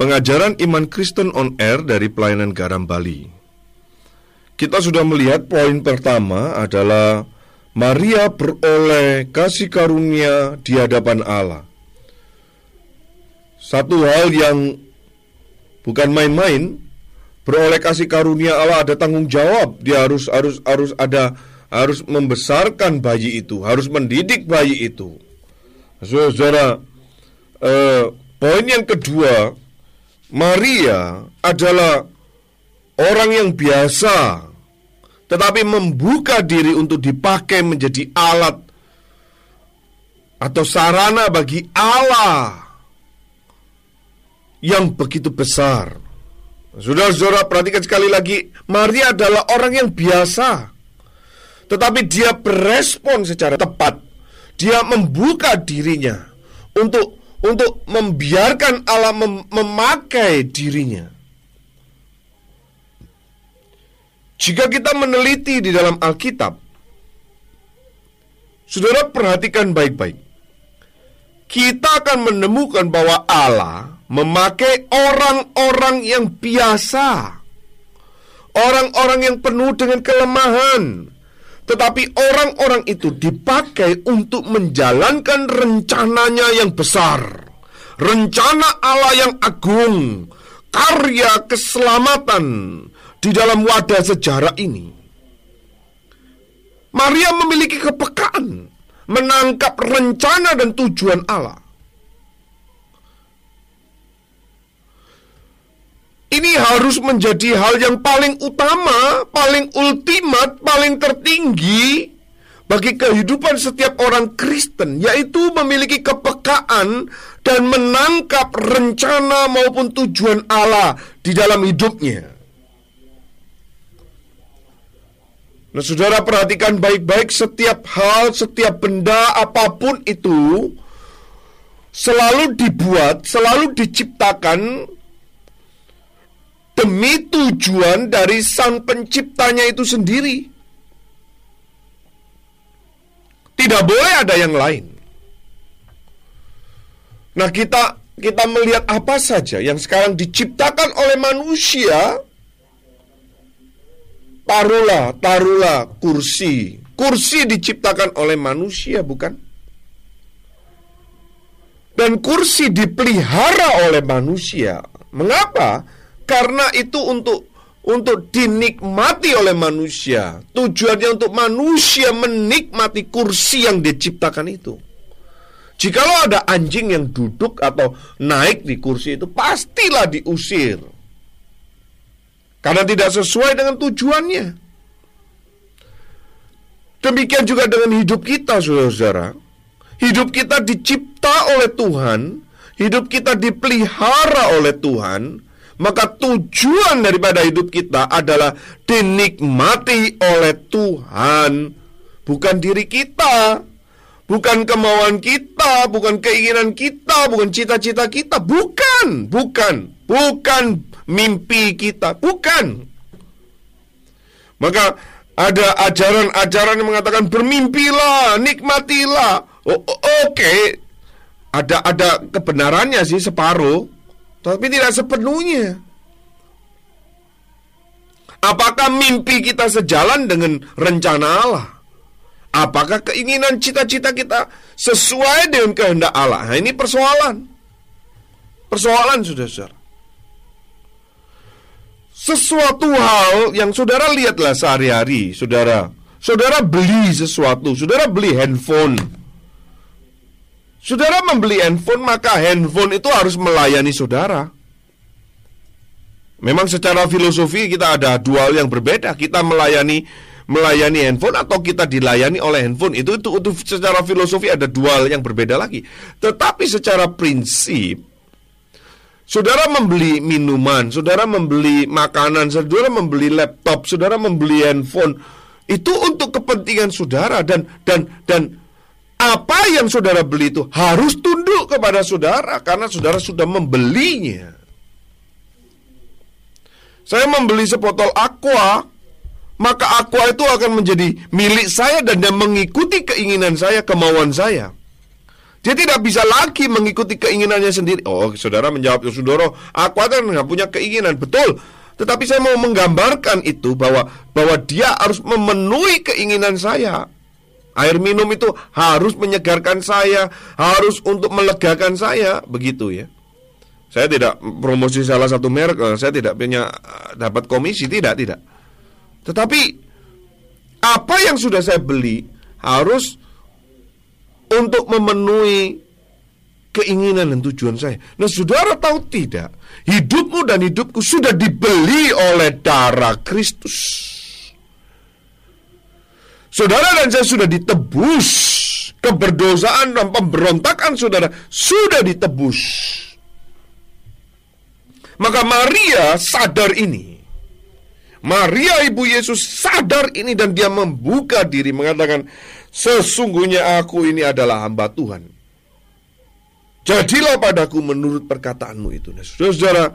Pengajaran Iman Kristen on Air dari Pelayanan Garam Bali. Kita sudah melihat poin pertama adalah Maria beroleh kasih karunia di hadapan Allah. Satu hal yang bukan main-main, beroleh kasih karunia Allah ada tanggung jawab. Dia harus harus harus ada harus membesarkan bayi itu, harus mendidik bayi itu. Saudara, eh, poin yang kedua, Maria adalah orang yang biasa, tetapi membuka diri untuk dipakai menjadi alat atau sarana bagi Allah yang begitu besar. Saudara-saudara, perhatikan sekali lagi, Maria adalah orang yang biasa tetapi dia berespon secara tepat. Dia membuka dirinya untuk untuk membiarkan Allah mem memakai dirinya. Jika kita meneliti di dalam Alkitab, saudara perhatikan baik-baik. Kita akan menemukan bahwa Allah memakai orang-orang yang biasa, orang-orang yang penuh dengan kelemahan, tetapi orang-orang itu dipakai untuk menjalankan rencananya yang besar. Rencana Allah yang agung, karya keselamatan di dalam wadah sejarah ini. Maria memiliki kepekaan menangkap rencana dan tujuan Allah. Ini harus menjadi hal yang paling utama, paling ultimat, paling tertinggi bagi kehidupan setiap orang Kristen, yaitu memiliki kepekaan dan menangkap rencana maupun tujuan Allah di dalam hidupnya. Nah, saudara perhatikan baik-baik setiap hal, setiap benda, apa pun itu selalu dibuat, selalu diciptakan demi tujuan dari sang penciptanya itu sendiri. Tidak boleh ada yang lain. Nah, kita kita melihat apa saja yang sekarang diciptakan oleh manusia. Taruhlah, taruhlah kursi. Kursi diciptakan oleh manusia, bukan? Dan kursi dipelihara oleh manusia. Mengapa? Karena itu untuk untuk dinikmati oleh manusia. Tujuannya untuk manusia menikmati kursi yang diciptakan itu. Jikalau ada anjing yang duduk atau naik di kursi itu, pastilah diusir. Karena tidak sesuai dengan tujuannya. Demikian juga dengan hidup kita, saudara-saudara. Hidup kita dicipta oleh Tuhan, hidup kita dipelihara oleh Tuhan, maka tujuan daripada hidup kita adalah dinikmati oleh Tuhan, bukan diri kita, bukan kemauan kita, bukan keinginan kita, bukan cita-cita kita, bukan, bukan, bukan mimpi kita, bukan. Maka ada ajaran-ajaran yang mengatakan bermimpilah, nikmatilah. Oh, Oke, okay. ada ada kebenarannya sih separuh, tapi tidak sepenuhnya. Apakah mimpi kita sejalan dengan rencana Allah? Apakah keinginan cita-cita kita sesuai dengan kehendak Allah? Nah, ini persoalan. Persoalan sudah saudara. Sesuatu hal yang saudara lihatlah sehari-hari, saudara. Saudara beli sesuatu, saudara beli handphone. Saudara membeli handphone, maka handphone itu harus melayani saudara. Memang secara filosofi kita ada dua hal yang berbeda. Kita melayani melayani handphone atau kita dilayani oleh handphone itu itu, itu secara filosofi ada dua hal yang berbeda lagi. Tetapi secara prinsip Saudara membeli minuman, saudara membeli makanan, saudara membeli laptop, saudara membeli handphone itu untuk kepentingan saudara dan dan dan apa yang saudara beli itu harus tunduk kepada saudara karena saudara sudah membelinya. Saya membeli sepotol aqua, maka aqua itu akan menjadi milik saya dan dia mengikuti keinginan saya, kemauan saya. Dia tidak bisa lagi mengikuti keinginannya sendiri. Oh, saudara menjawab, "Ya, saudara, aku kan nggak punya keinginan." Betul. Tetapi saya mau menggambarkan itu bahwa bahwa dia harus memenuhi keinginan saya. Air minum itu harus menyegarkan saya, harus untuk melegakan saya, begitu ya. Saya tidak promosi salah satu merek, eh, saya tidak punya eh, dapat komisi, tidak, tidak. Tetapi apa yang sudah saya beli harus untuk memenuhi keinginan dan tujuan saya. Nah, saudara tahu tidak? Hidupmu dan hidupku sudah dibeli oleh darah Kristus. Saudara dan saya sudah ditebus. Keberdosaan dan pemberontakan saudara sudah ditebus. Maka Maria sadar ini. Maria ibu Yesus sadar ini dan dia membuka diri mengatakan, "Sesungguhnya aku ini adalah hamba Tuhan." Jadilah padaku menurut perkataanmu itu. Nah, saudara,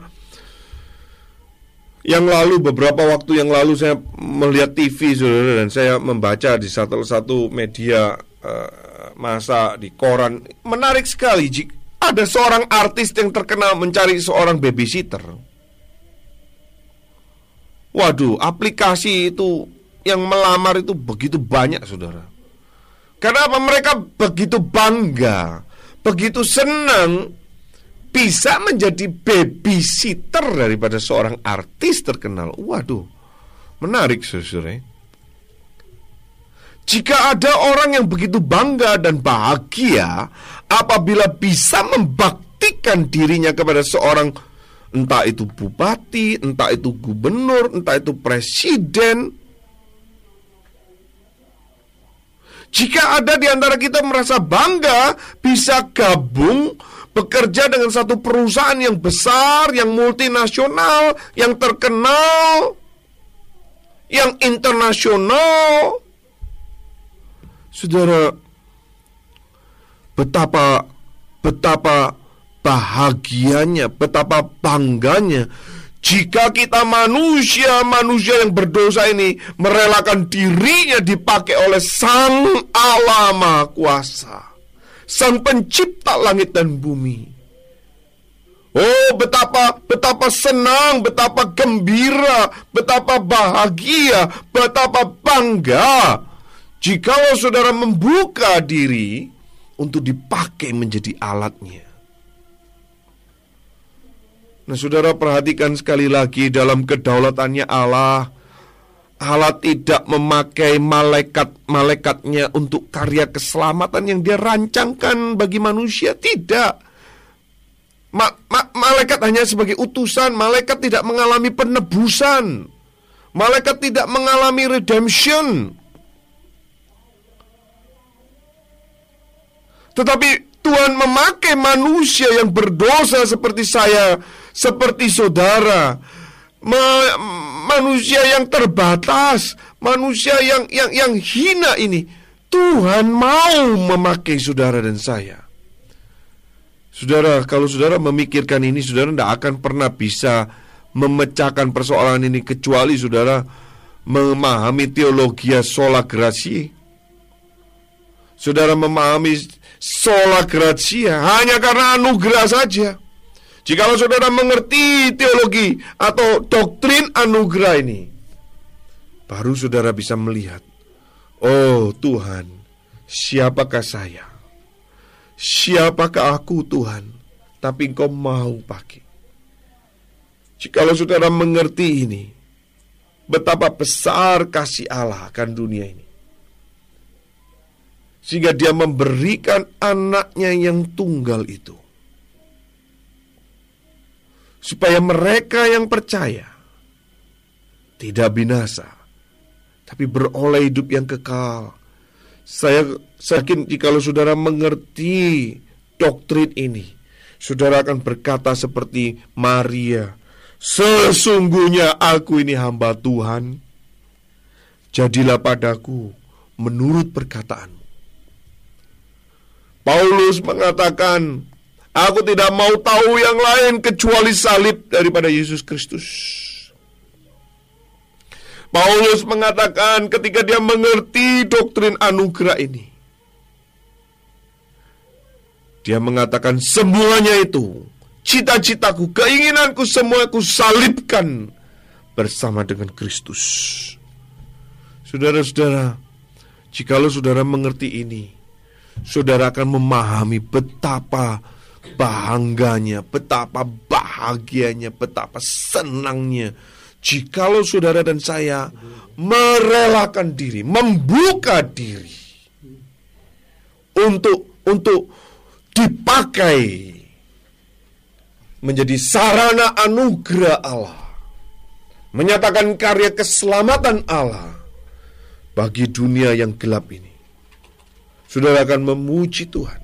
yang lalu beberapa waktu yang lalu saya melihat TV saudara dan saya membaca di satu satu media uh, masa di koran menarik sekali jika ada seorang artis yang terkenal mencari seorang babysitter. Waduh, aplikasi itu yang melamar itu begitu banyak, saudara. Kenapa mereka begitu bangga begitu senang bisa menjadi babysitter daripada seorang artis terkenal. Waduh, menarik saudara. Jika ada orang yang begitu bangga dan bahagia apabila bisa membaktikan dirinya kepada seorang entah itu bupati, entah itu gubernur, entah itu presiden, Jika ada di antara kita merasa bangga bisa gabung bekerja dengan satu perusahaan yang besar, yang multinasional, yang terkenal, yang internasional. Saudara, betapa betapa bahagianya, betapa bangganya jika kita manusia-manusia yang berdosa ini merelakan dirinya dipakai oleh Sang Allah Kuasa, Sang Pencipta langit dan bumi. Oh, betapa betapa senang, betapa gembira, betapa bahagia, betapa bangga jika saudara membuka diri untuk dipakai menjadi alatnya. Nah, saudara perhatikan sekali lagi dalam kedaulatannya Allah. Allah tidak memakai malaikat-malaikatnya untuk karya keselamatan yang dia rancangkan bagi manusia. Tidak. Ma ma malaikat hanya sebagai utusan. Malaikat tidak mengalami penebusan. Malaikat tidak mengalami redemption. Tetapi Tuhan memakai manusia yang berdosa seperti saya seperti saudara, ma manusia yang terbatas, manusia yang yang yang hina ini. Tuhan mau memakai saudara dan saya. Saudara, kalau saudara memikirkan ini, saudara tidak akan pernah bisa memecahkan persoalan ini kecuali saudara memahami teologi sola gratia. Saudara memahami sola gratia hanya karena anugerah saja. Jikalau saudara mengerti teologi atau doktrin anugerah ini, baru saudara bisa melihat, oh Tuhan, siapakah saya? Siapakah aku Tuhan? Tapi engkau mau pakai. Jikalau saudara mengerti ini, betapa besar kasih Allah akan dunia ini. Sehingga dia memberikan anaknya yang tunggal itu supaya mereka yang percaya tidak binasa, tapi beroleh hidup yang kekal. Saya yakin jika saudara mengerti doktrin ini, saudara akan berkata seperti Maria, Sesungguhnya aku ini hamba Tuhan, jadilah padaku menurut perkataanmu. Paulus mengatakan, Aku tidak mau tahu yang lain kecuali salib daripada Yesus Kristus. Paulus mengatakan ketika dia mengerti doktrin anugerah ini. Dia mengatakan semuanya itu, cita-citaku, keinginanku semua aku salibkan bersama dengan Kristus. Saudara-saudara, jikalau saudara mengerti ini, saudara akan memahami betapa bahangganya, betapa bahagianya, betapa senangnya jikalau saudara dan saya merelakan diri, membuka diri untuk untuk dipakai menjadi sarana anugerah Allah, menyatakan karya keselamatan Allah bagi dunia yang gelap ini. Saudara akan memuji Tuhan,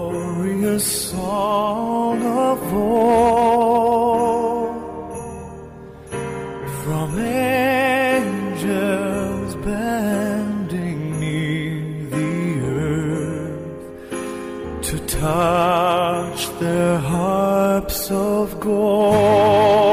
glorious song of old, from angels bending near the earth to touch their harps of gold.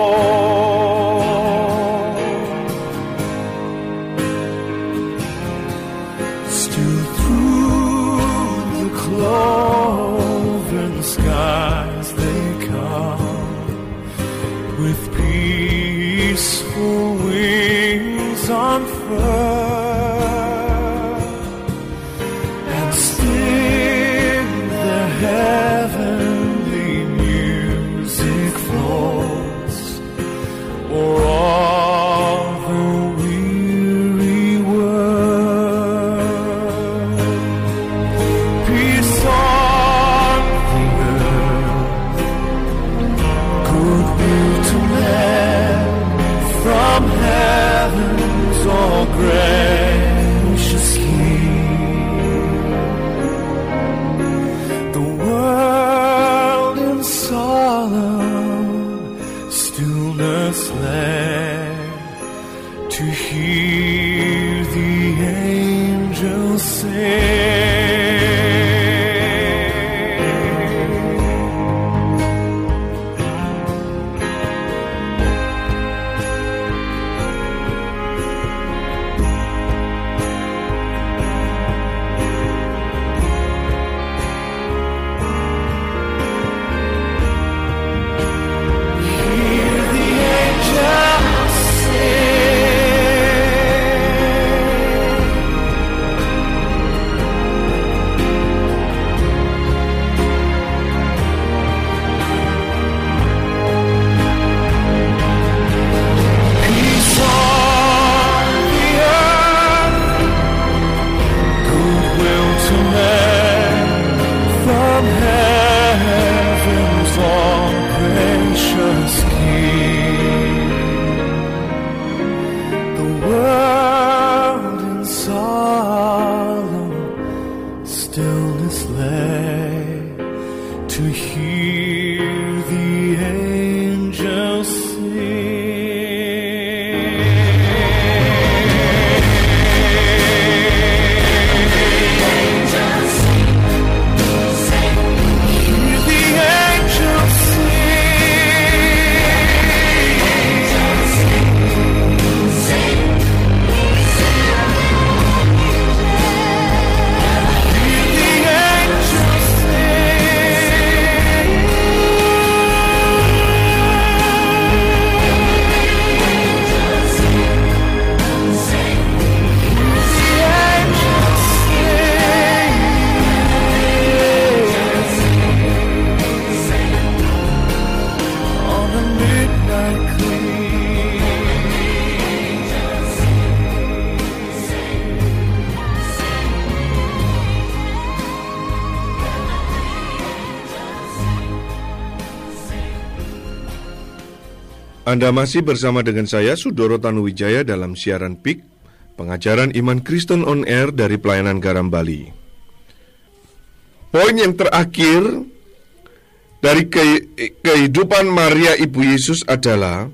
Anda masih bersama dengan saya Sudoro Tanuwijaya dalam siaran PIK Pengajaran Iman Kristen on Air dari Pelayanan Garam Bali. Poin yang terakhir dari ke kehidupan Maria ibu Yesus adalah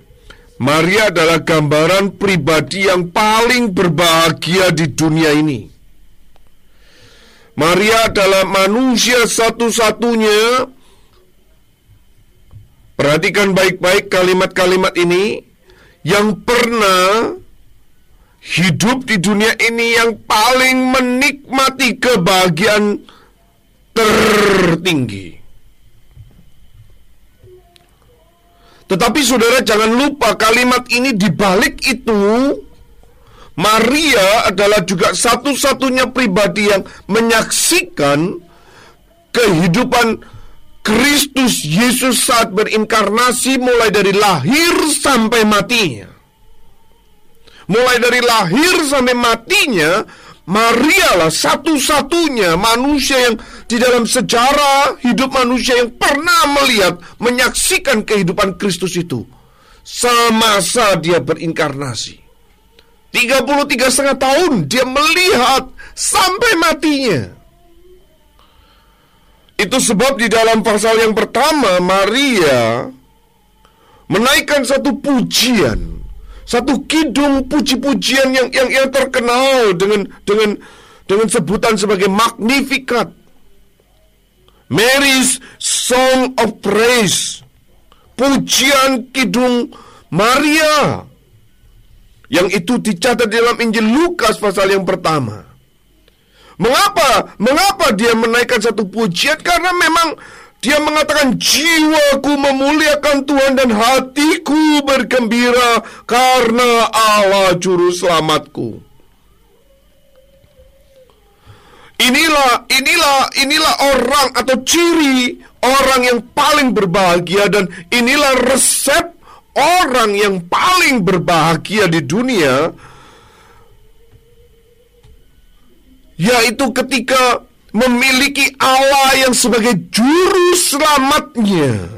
Maria adalah gambaran pribadi yang paling berbahagia di dunia ini. Maria adalah manusia satu-satunya. Perhatikan baik-baik kalimat-kalimat ini yang pernah hidup di dunia ini yang paling menikmati kebahagiaan tertinggi. Tetapi saudara jangan lupa kalimat ini dibalik itu Maria adalah juga satu-satunya pribadi yang menyaksikan kehidupan Kristus Yesus saat berinkarnasi mulai dari lahir sampai matinya. Mulai dari lahir sampai matinya, Maria lah satu-satunya manusia yang di dalam sejarah hidup manusia yang pernah melihat, menyaksikan kehidupan Kristus itu semasa dia berinkarnasi. 33 setengah tahun dia melihat sampai matinya. Itu sebab di dalam pasal yang pertama Maria menaikkan satu pujian satu kidung puji-pujian yang yang yang terkenal dengan dengan dengan sebutan sebagai Magnificat. Mary's Song of Praise. Pujian kidung Maria. Yang itu dicatat dalam Injil Lukas pasal yang pertama. Mengapa? Mengapa dia menaikkan satu pujian? Karena memang dia mengatakan jiwaku memuliakan Tuhan dan hatiku bergembira karena Allah juru selamatku. Inilah, inilah, inilah orang atau ciri orang yang paling berbahagia dan inilah resep orang yang paling berbahagia di dunia yaitu ketika memiliki Allah yang sebagai juru selamatnya.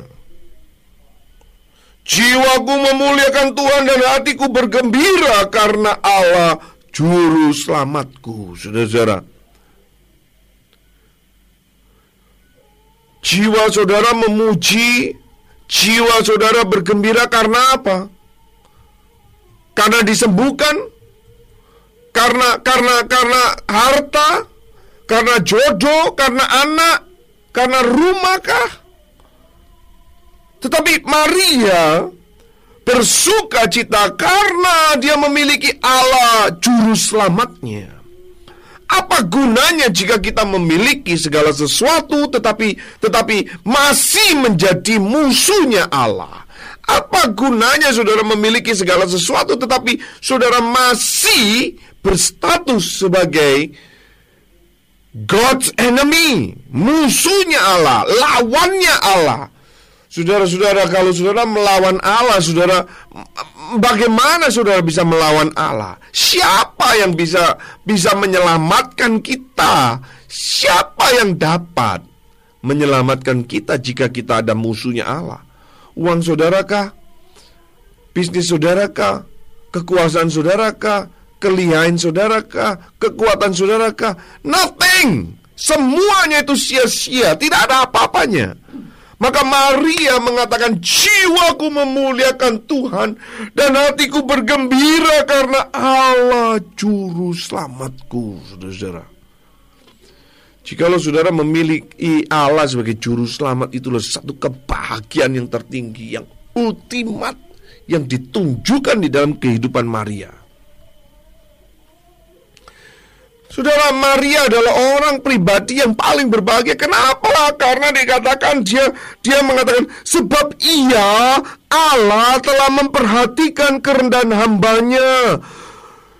Jiwaku memuliakan Tuhan dan hatiku bergembira karena Allah juru selamatku. Saudara-saudara. Jiwa saudara memuji, jiwa saudara bergembira karena apa? Karena disembuhkan, karena karena karena harta, karena jodoh, karena anak, karena rumah kah? Tetapi Maria bersuka cita karena dia memiliki Allah juru selamatnya. Apa gunanya jika kita memiliki segala sesuatu tetapi tetapi masih menjadi musuhnya Allah? Apa gunanya saudara memiliki segala sesuatu tetapi saudara masih berstatus sebagai God's enemy, musuhnya Allah, lawannya Allah. Saudara-saudara, kalau saudara melawan Allah, saudara, bagaimana saudara bisa melawan Allah? Siapa yang bisa bisa menyelamatkan kita? Siapa yang dapat menyelamatkan kita jika kita ada musuhnya Allah? Uang saudarakah? Bisnis saudarakah? Kekuasaan saudarakah? Kelihayan saudarakah? Kekuatan saudarakah? Nothing. Semuanya itu sia-sia, tidak ada apa-apanya. Maka Maria mengatakan jiwaku memuliakan Tuhan dan hatiku bergembira karena Allah juru selamatku, saudara-saudara. Jikalau saudara memiliki Allah sebagai juru selamat itulah satu kebahagiaan yang tertinggi, yang ultimat yang ditunjukkan di dalam kehidupan Maria. Saudara Maria adalah orang pribadi yang paling berbahagia. Kenapa? Karena dikatakan dia dia mengatakan sebab ia Allah telah memperhatikan kerendahan hambanya.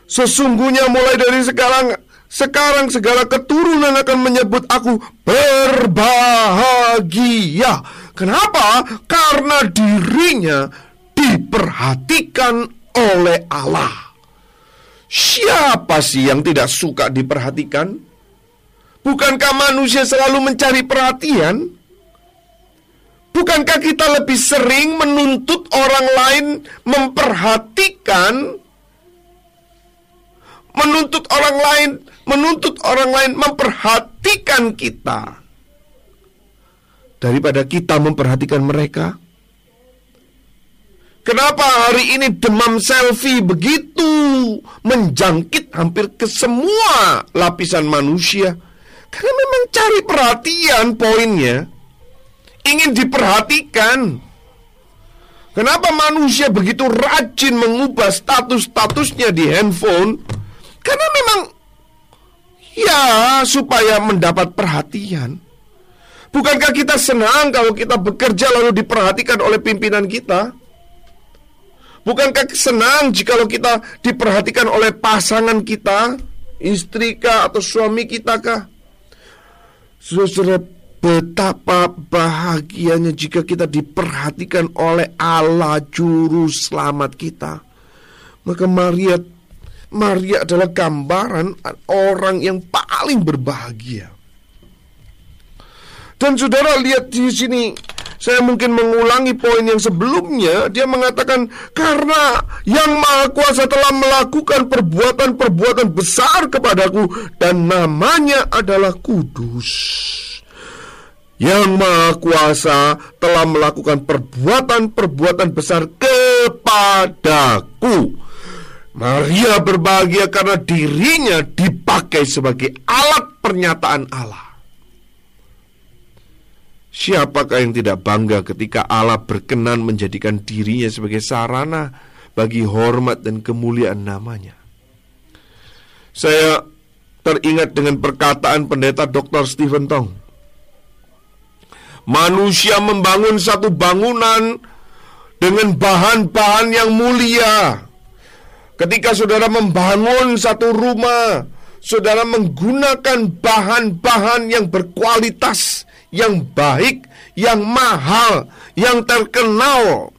Sesungguhnya mulai dari sekarang sekarang segala keturunan akan menyebut aku berbahagia. Kenapa? Karena dirinya diperhatikan oleh Allah. Siapa sih yang tidak suka diperhatikan? Bukankah manusia selalu mencari perhatian? Bukankah kita lebih sering menuntut orang lain memperhatikan? Menuntut orang lain, menuntut orang lain memperhatikan kita daripada kita memperhatikan mereka? Kenapa hari ini demam selfie begitu menjangkit hampir ke semua lapisan manusia? Karena memang cari perhatian poinnya. Ingin diperhatikan. Kenapa manusia begitu rajin mengubah status-statusnya di handphone? Karena memang ya supaya mendapat perhatian. Bukankah kita senang kalau kita bekerja lalu diperhatikan oleh pimpinan kita? Bukankah senang jikalau kita diperhatikan oleh pasangan kita, istri kah atau suami kita kah? Saudara, betapa bahagianya jika kita diperhatikan oleh Allah juru selamat kita. Maka Maria Maria adalah gambaran orang yang paling berbahagia. Dan saudara lihat di sini saya mungkin mengulangi poin yang sebelumnya. Dia mengatakan karena yang maha kuasa telah melakukan perbuatan-perbuatan besar kepadaku dan namanya adalah kudus. Yang maha kuasa telah melakukan perbuatan-perbuatan besar kepadaku. Maria berbahagia karena dirinya dipakai sebagai alat pernyataan Allah. Siapakah yang tidak bangga ketika Allah berkenan menjadikan dirinya sebagai sarana bagi hormat dan kemuliaan namanya? Saya teringat dengan perkataan pendeta Dr. Stephen Tong. Manusia membangun satu bangunan dengan bahan-bahan yang mulia. Ketika saudara membangun satu rumah, saudara menggunakan bahan-bahan yang berkualitas, yang baik, yang mahal, yang terkenal.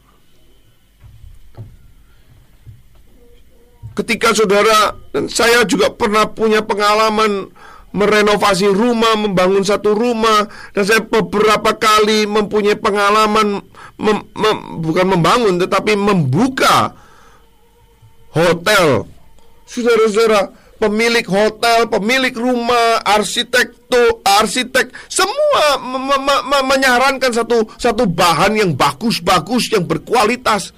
Ketika saudara dan saya juga pernah punya pengalaman merenovasi rumah, membangun satu rumah, dan saya beberapa kali mempunyai pengalaman mem, mem, bukan membangun tetapi membuka hotel. Saudara-saudara, pemilik hotel, pemilik rumah, arsitek tuh, arsitek semua me me me menyarankan satu satu bahan yang bagus-bagus yang berkualitas.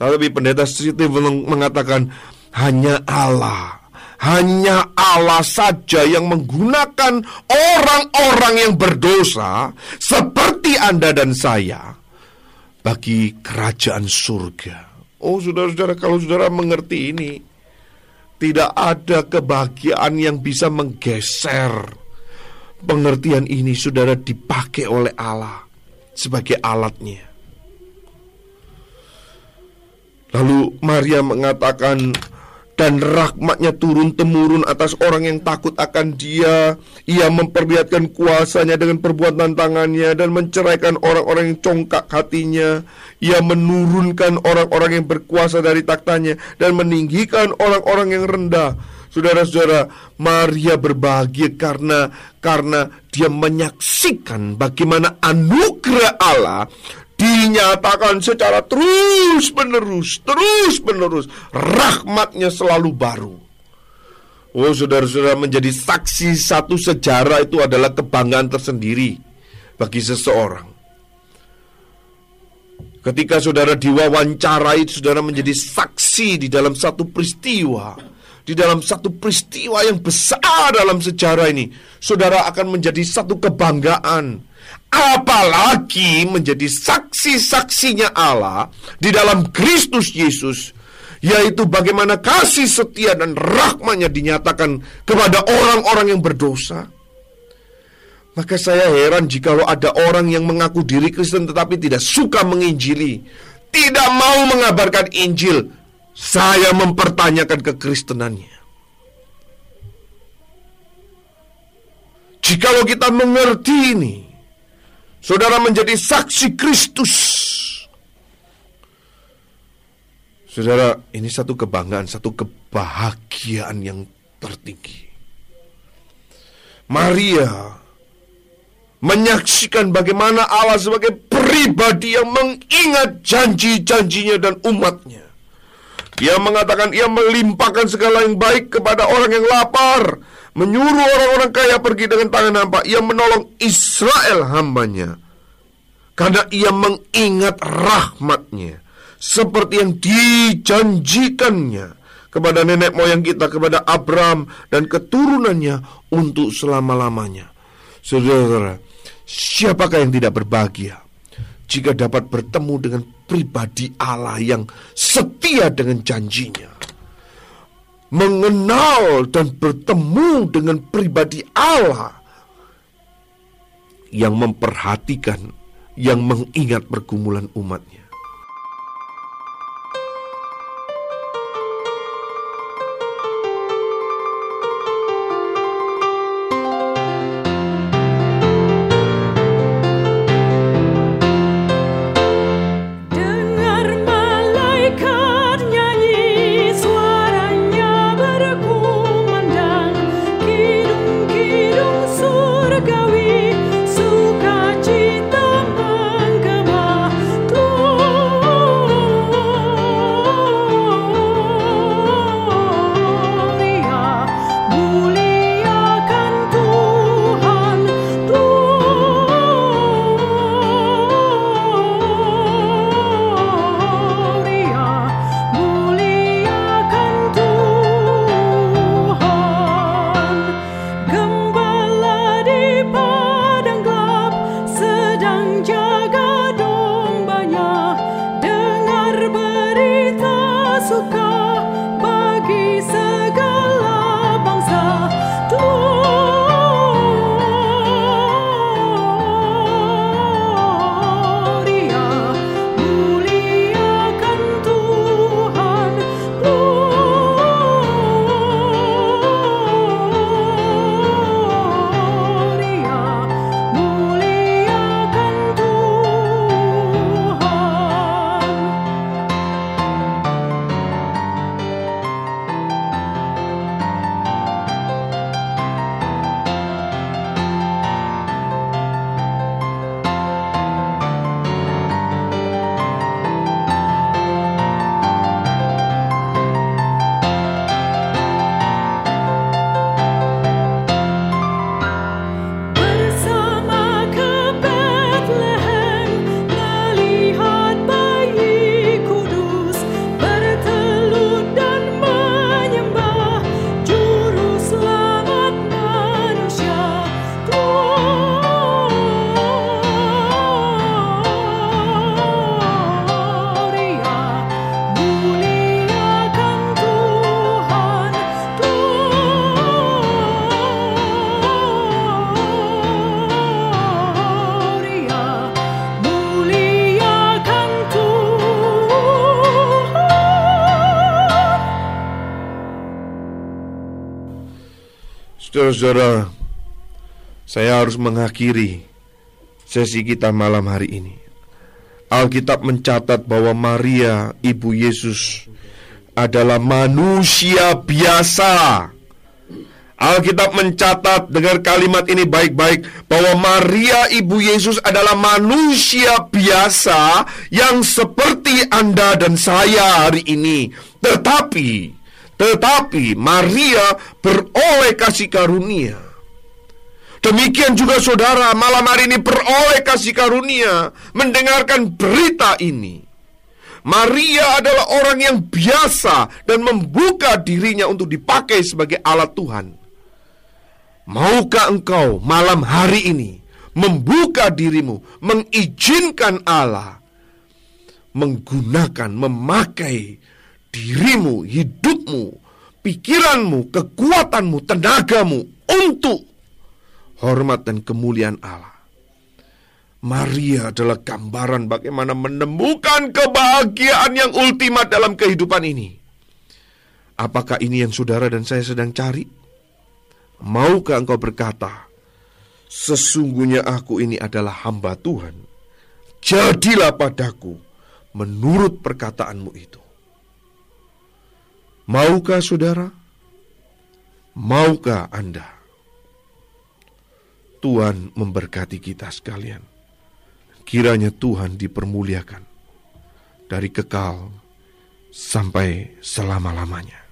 Tapi pendeta Stephen mengatakan hanya Allah, hanya Allah saja yang menggunakan orang-orang yang berdosa seperti Anda dan saya bagi kerajaan surga. Oh, saudara-saudara, kalau saudara mengerti ini, tidak ada kebahagiaan yang bisa menggeser pengertian ini saudara dipakai oleh Allah sebagai alatnya. Lalu Maria mengatakan dan rahmatnya turun temurun atas orang yang takut akan dia. Ia memperlihatkan kuasanya dengan perbuatan tangannya dan menceraikan orang-orang yang congkak hatinya. Ia menurunkan orang-orang yang berkuasa dari taktanya dan meninggikan orang-orang yang rendah. Saudara-saudara, Maria berbahagia karena karena dia menyaksikan bagaimana anugerah Allah dinyatakan secara terus menerus, terus menerus. Rahmatnya selalu baru. Oh saudara-saudara menjadi saksi satu sejarah itu adalah kebanggaan tersendiri bagi seseorang. Ketika saudara diwawancarai, saudara menjadi saksi di dalam satu peristiwa, di dalam satu peristiwa yang besar dalam sejarah ini, saudara akan menjadi satu kebanggaan apalagi menjadi saksi-saksinya Allah di dalam Kristus Yesus yaitu bagaimana kasih setia dan rahmatnya dinyatakan kepada orang-orang yang berdosa. Maka saya heran jikalau ada orang yang mengaku diri Kristen tetapi tidak suka menginjili tidak mau mengabarkan Injil saya mempertanyakan kekristenannya. Jikalau kita mengerti ini, Saudara menjadi saksi Kristus. Saudara, ini satu kebanggaan, satu kebahagiaan yang tertinggi. Maria menyaksikan bagaimana Allah sebagai pribadi yang mengingat janji-janjinya dan umatnya. Dia mengatakan ia melimpahkan segala yang baik kepada orang yang lapar menyuruh orang-orang kaya pergi dengan tangan hampa. Ia menolong Israel hambanya karena ia mengingat rahmatnya seperti yang dijanjikannya kepada nenek moyang kita, kepada Abraham dan keturunannya untuk selama-lamanya. Saudara, siapakah yang tidak berbahagia jika dapat bertemu dengan pribadi Allah yang setia dengan janjinya? Mengenal dan bertemu dengan pribadi Allah yang memperhatikan, yang mengingat pergumulan umatnya. Saudara-saudara, saya harus mengakhiri sesi kita malam hari ini. Alkitab mencatat bahwa Maria, ibu Yesus, adalah manusia biasa. Alkitab mencatat dengan kalimat ini baik-baik bahwa Maria ibu Yesus adalah manusia biasa yang seperti Anda dan saya hari ini. Tetapi tetapi Maria beroleh kasih karunia. Demikian juga saudara malam hari ini beroleh kasih karunia mendengarkan berita ini. Maria adalah orang yang biasa dan membuka dirinya untuk dipakai sebagai alat Tuhan. Maukah engkau malam hari ini membuka dirimu, mengizinkan Allah menggunakan, memakai dirimu, hidupmu, pikiranmu, kekuatanmu, tenagamu untuk hormat dan kemuliaan Allah. Maria adalah gambaran bagaimana menemukan kebahagiaan yang ultimat dalam kehidupan ini. Apakah ini yang saudara dan saya sedang cari? Maukah engkau berkata, Sesungguhnya aku ini adalah hamba Tuhan. Jadilah padaku menurut perkataanmu itu. Maukah saudara? Maukah Anda? Tuhan memberkati kita sekalian. Kiranya Tuhan dipermuliakan dari kekal sampai selama-lamanya.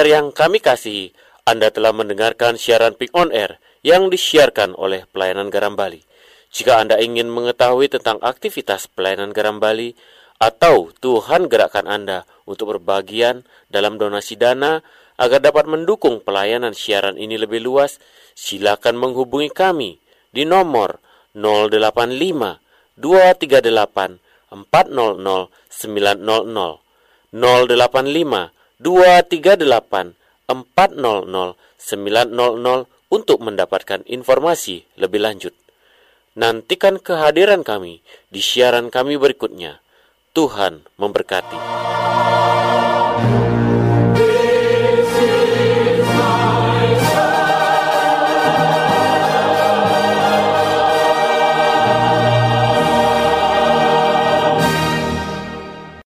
Air yang kami kasihi, Anda telah mendengarkan siaran Pick on Air yang disiarkan oleh Pelayanan Garam Bali. Jika Anda ingin mengetahui tentang aktivitas Pelayanan Garam Bali atau Tuhan gerakkan Anda untuk berbagian dalam donasi dana agar dapat mendukung pelayanan siaran ini lebih luas, silakan menghubungi kami di nomor 085 238 400 900 085 238 400 900 untuk mendapatkan informasi lebih lanjut. Nantikan kehadiran kami di siaran kami berikutnya. Tuhan memberkati.